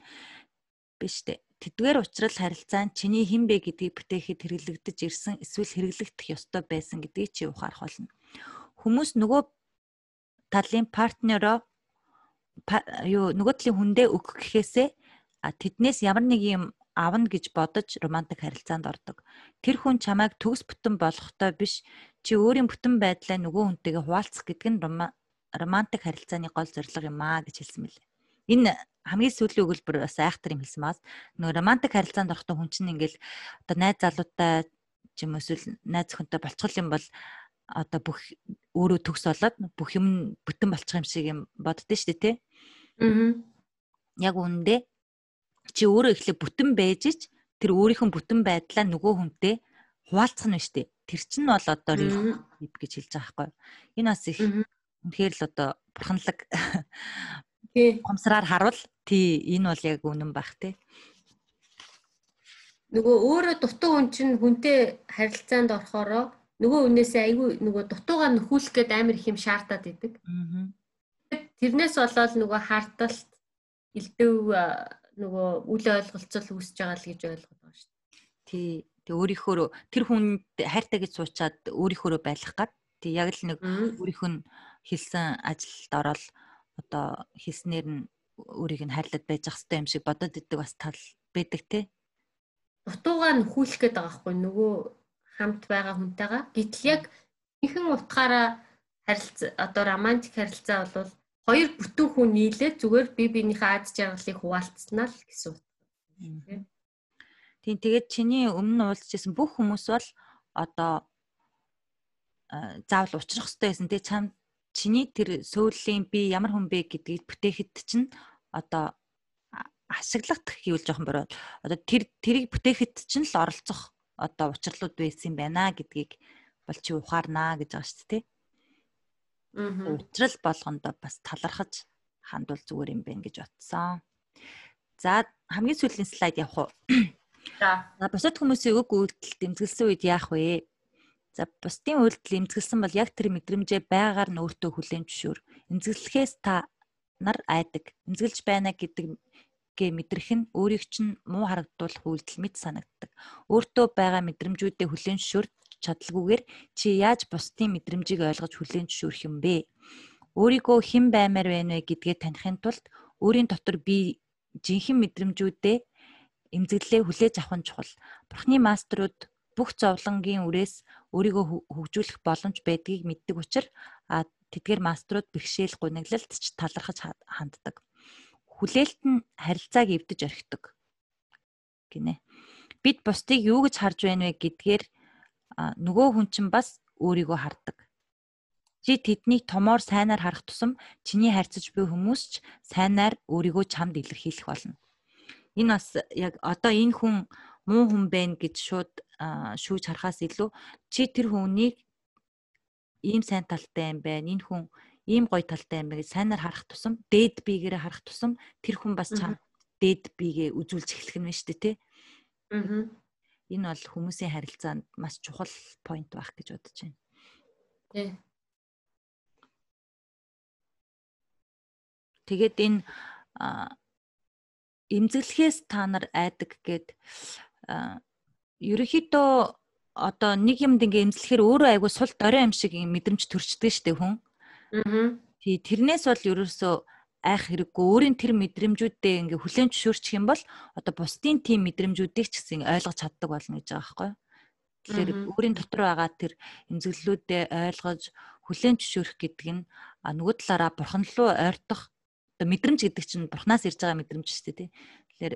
Биш үү? Тэдгээр учрал харилцаа нь чиний хэн бэ гэдгийг бүтээхэд хэрэглэгдэж ирсэн эсвэл хэрэглэгдэх ёстой байсан гэдгийг чи ухаарах болно. Хүмүүс нөгөө талын партнероо юу нөгөө талын хүндээ өгөх гэхээсээ тэднээс ямар нэг юм авна гэж бодож романтик харилцаанд ордог. Тэр хүн чамайг төгс бүтэн болгохтой биш чи өөрийн бүтэн байдлаа нөгөө хүнтэйгээ хуваалцах гэдэг нь романтик харилцааны гол зорилго юм аа гэж хэлсэн мэлээ. Энэ хамгийн сүүлийн өгүүлбэр бас айхтар юм хэлсэн маас нөгөө романтик харилцаанд орохдоо хүн чинь ингээл одоо найз залуутай ч юм эсвэл найз охинтой болцгол юм бол одоо бүх өөрөө төгс болоод бүх юм бүтэн болчих юм шиг юм боддөө шүү дээ тий. Аа. Яг үүндээ чи өөрөө ихлэ бүтэн байж ч тэр өөрийнхөө бүтэн байдлаа нөгөө хүнтэй хуваалцах нь штэ. Тэр чинь бол одоо релатив гэж хэлж байгаа байхгүй. Энэ бас их үнэхээр л одоо бурханлаг гомсраар харуул тий энэ бол яг үнэн байх те. Нөгөө өөрөө дутуу хүн чинь хүнтэй харилцаанд орохороо нөгөө хүнээсээ айгүй нөгөө дутуугаа нөхүүлэх гээд амар их юм шаардаад идэг. Тэрнээс болоод нөгөө харталт элдв нөгөө үл ойлголцол үүсэж байгаа л гэж ойлгоод байгаа шүү дээ. Тий. Тэг өөрийнхөө тэр хүнд хайртай гэж суучаад өөрийнхөө байлгах гад. Тэг яг л нэг өөрийнх нь хэлсэн ажилд ороод одоо хэлснээр нь өөрийг нь хайрлаад байж ах хэвээр юм шиг бодоод идэг бас тал байдаг те. Дутуугаа нөхүүлэх гээд байгаа хгүй нөгөө хамт байгаа хүнтэйгээ. Гэтэл яг ихэн утгаараа харилцаа одоо романтик харилцаа бол хоёр бүтэн хүн нийлээд зүгээр бие биенийхээ аз жаргалыг хуваалцснаа л гэсэн утга. Тийм тэгээд чиний өмнө уулзчихсан бүх хүмүүс бол одоо заавал уучлах хэрэгтэй байсан. Тэгээ чам чиний тэр сөүлийн би ямар хүн бэ гэдгийг бүтээхэд чинь одоо ашиглах гэвэл жоохон бороо. Одоо тэр тэрийг бүтээхэд чинь л оролцох одоо учрлууд байсан юм байна гэдгийг бол чи ухаарнаа гэж байгаа шүү дээ уучрал болгондоо бас талархаж хандвал зүгээр юм байна гэж бодсон. За хамгийн сүүлийн слайд явах уу? За. Бусад хүмүүсийн үг үйлдэл дэмжгэлсэн үед яах вэ? За бусдын үйлдэл эмзэглсэн бол яг тэр мэдрэмжээ байгаар нь өөртөө хүлээн зөвшөөр. Эмзэглэхээс та нар айдаг. Эмзэглэж байна гэдэг гэ мэдрэх нь өөрийг чинь муу харагдуулах үйлдэл мэт санагддаг. Өөртөө байгаа мэдрэмжүүдээ хүлээн зөвшөөр чадлагүйгээр чи яаж бусдын мэдрэмжийг ойлгож хүлээн зөвшөөрөх юм бэ? Өөрийгөө хэн баймаар байна вэ гэдгээ таних тулд өөрийн дотор би жинхэнэ мэдрэмжүүдээ эмзэглэлээ хүлээж авах нь чухал. Бурхны маструуд бүх зовлонгийн үрээс өөрийгөө хөгжүүлэх боломж байдгийг мэддэг учраас а тэдгээр маструуд бэрхшээл гуниглалт ч талархаж ханддаг. Хүлээлт нь харилцааг эвдэж орхидог гинэ. Бид бусдыг юу гэж харж байна вэ гэдгээр нөгөө хүн чинь бас өөрийгөө хардаг. Чи тэднийг томоор сайнаар харах тусам чиний харьцаж буй хүмүүс ч сайнаар өөрийгөө чамд илэрхийлэх болно. Энэ бас яг одоо энэ хүн муу хүн байна гэж шууд шүүж харахаас илүү чи тэр хүнийг ийм сайн талтай юм байна. Энэ хүн ийм гоё талтай юм байна гэж сайнаар харах тусам дээд биегээрээ харах тусам тэр хүн бас чам дээд биегээ үзүүлж эхлэх нь шүү дээ, тий? Аа энэ бол хүмүүсийн харилцаанд маш чухал point байх гэж бодож байна. Тий. Тэгээд энэ эмзэглэхээс та нар айдаг гэд ерөөхдөө одоо нэг юмд ингээ эмзлэхээр өөрөө айгу сул дорой юм шиг мэдрэмж төрчдөг штеп хүн. Аа. Тий тэрнээс бол ерөөсөө айх хэрэггүй өөрийн тэр мэдрэмжүүдээ ингээ хүлээн зөвшөөрчих юм бол одоо бусдын тийм мэдрэмжүүдийг ч гэсэн ойлгож чаддаг болно гэж байгаа байхгүй. Тэгэхээр өөрийн дотор байгаа тэр эмзэглэлүүдээ ойлгож хүлээн зөвшөөрөх гэдэг нь нөгөө талаараа бурхан руу ойртох одоо мэдрэмж гэдэг чинь бурхнаас ирж байгаа мэдрэмж шүү дээ тий. Тэгэхээр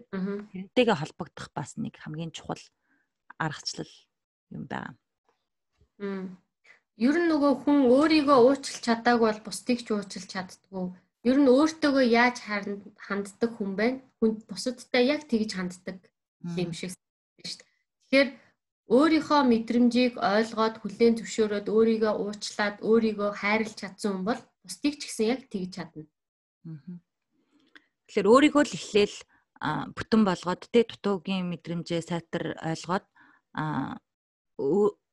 тэрнтэйгээ холбогдох бас нэг хамгийн чухал аргачлал юм байна. Ер нь нөгөө хүн өөрийгөө уучлах чадаагүй бол бусдыг ч уучлах чаддгүй. Ер нь өөртөөгөө яаж ханддаг хүн байна? Хүн бусадтай яг тэгж ханддаг юм шиг шүү дээ. Тэгэхээр өөрийнхөө мэдрэмжийг ойлгоод хүлээн зөвшөөрөөд өөрийгөө уучлаад өөрийгөө хайрлах чадсан хүн бол бусдыг ч гэсэн яг тэгж чадна. Тэгэхээр өөрийгөө л эхлээл бүтэн болгоод тэ дутуугийн мэдрэмжээ сайтар ойлгоод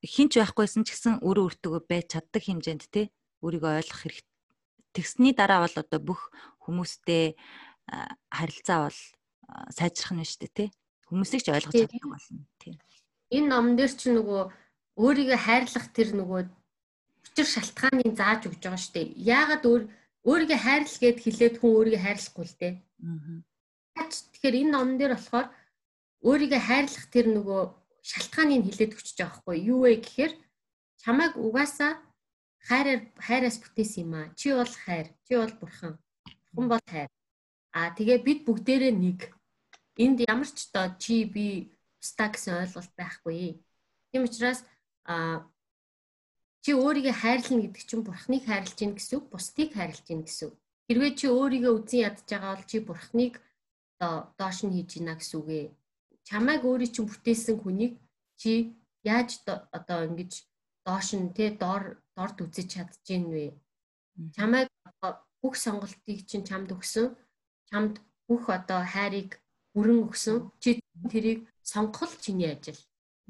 хинч байхгүйсэн ч гэсэн өөрөө өөртөө байж чаддаг хэмжээнд те өөрийгөө ойлгох хэрэгтэй. Тэгсний дараа бол одоо бүх хүмүүстэй харилцаа бол сайжрах нь шүү дээ те. Хүмүүсийг ч ойлгож чаддаг болно тийм. Энэ номон дээр чи нөгөө өөрийгөө хайрлах тэр нөгөө учир шалтгааныг зааж өгч байгаа шүү дээ. Яагаад өөр өөрийгөө хайрлах гэд хэлээд хүн өөрийгөө хайрлахгүй л дээ. Аа. Тэгэхээр энэ номон дээр болохоор өөрийгөө хайрлах тэр нөгөө шалтгааныг хилээд өгч байгаа байхгүй юу вэ гэхээр чамайг угаасаа хайраар хайраас бүтээсэн юм аа. Чи бол хайр, чи бол бурхан. Бурхан бол хайр. Аа тэгээ бид бүгдээрээ нэг. Энд ямар ч одоо чи би устаа гэсэн ойлголт байхгүй. Тийм учраас аа чи өөрийгөө хайрлна гэдэг чинь бурхныг хайрлж гин гэсэн үг, бусдыг хайрлж гин гэсэн үг. Хэрвээ чи өөрийгөө үзэн ядж байгаа бол чи бурхныг доош нь хийж гинэ гэсэн үг ээ чамайг өөрийн чинь бүтээсэн хүнийг чи яаж одоо ингэж доош нь те доор дорд үзэж чадчихээн вэ? Чамайг бүх сонголтыг чинь чамд өгсөн. Чамд бүх одоо хайрыг бүрэн өгсөн. Чи тэрийг сонгох чиний ажил.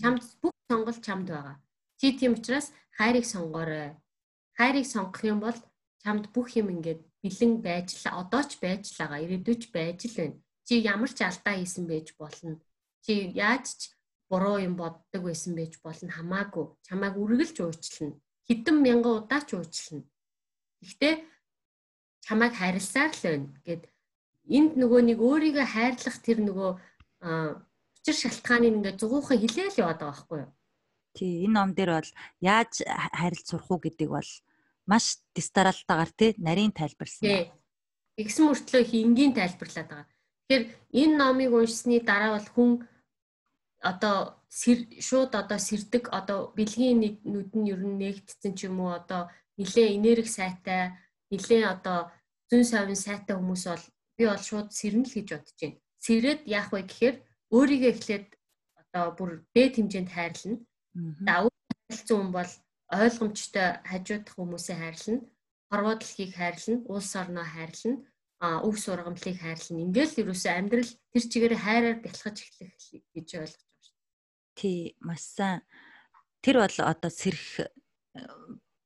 Чамд бүх сонголт чамд байгаа. Чи тийм учраас хайрыг сонгоорой. Хайрыг сонгох юм бол чамд бүх юм ингээд бэлэн байж л одоо ч байж л байгаа. Ирээдүйч байж л байна. Чи ямар ч алдаа хийсэн байж болно чи яаж ч буруу юм боддог байсан байж болно хамаагүй чамайг үргэлж уучлна хэдэн мянган удаа ч уучлна. Гэхдээ чамайг харилсаар л байна. Гэд энд нөгөө нэг өөрийгөө хайрлах тэр нөгөө учир шалтгааныг ингээд зугуухан хилээл яваад байгаа байхгүй юу? Тий энэ ном дээр бол яаж харилт сурах уу гэдэг бол маш дистаралтаагаар тий нарийн тайлбарсан байна. Игсэн мөртлөө хингийн тайлбарлаад байгаа. Тэгэхээр энэ номыг уншсны дараа бол хүн одоо шууд одоо сэрдэг одоо бэлгийн нүд нь ер нь нэгдсэн ч юм уу одоо нилээ энерги сайтай нилээ одоо зүүн совын сайтай хүмүүс бол би бол шууд сэрнэ л гэж бодож байна. Сэрээд яах вэ гэхээр өөрийгөө эхлээд одоо бүр дээд хэмжээнд хайрлна. За харилцсан хүн бол ойлгомжтой хажуудах хүмүүсээ хайрлна. Хорвоо дэлхийг хайрлна, улс орноо хайрлна, өв сургамлыг хайрлна. Ингээл ерөөсөө амьдрал тэр чигээр хайраар бэлхэж эхлэх гэж ойлгож Тий, маш сайн. Тэр бол одоо сэрх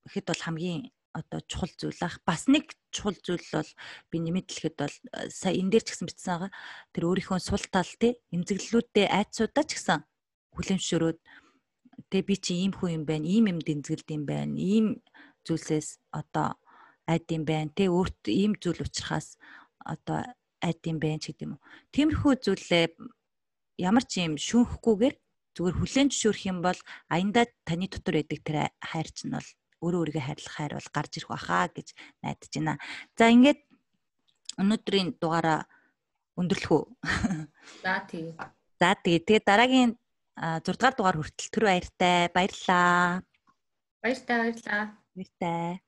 хэд бол хамгийн одоо чухал зүйл ах. Бас нэг чухал зүйл бол би нэмэт хэлэхэд бол сая энэ дээр ч гэсэн бичсэн байгаа. Тэр өөрийнхөө сул тал тий эмзэглэлүүдээ айцуудаа ч гэсэн хүлэмжшөрөөд тий би чи ийм хүн юм байна, ийм юм дэмзгэлд юм байна, ийм зүйлсээс одоо айд юм байна. Тий өөрт ийм зүйл учраас одоо айд юм байна ч гэдэм үү. Тиймэрхүү зүйлээ ямар ч юм шүүхгүйгээр зүгээр хүлэн зөвшөөрөх юм бол аяндаа таны дотор байдаг тэр хайр чинь бол өөрөө өөрийгөө хайрлах хайр бол гарч ирэх баха гэж найдаж байна. За ингээд өнөөдрийн дугаараа өндөрлөх үү? *laughs* За тий. За тэгээ тэгээ дараагийн 6 дугаар хүртэл түр баяртай баярлаа. Баяртай баярлаа. Баяртай.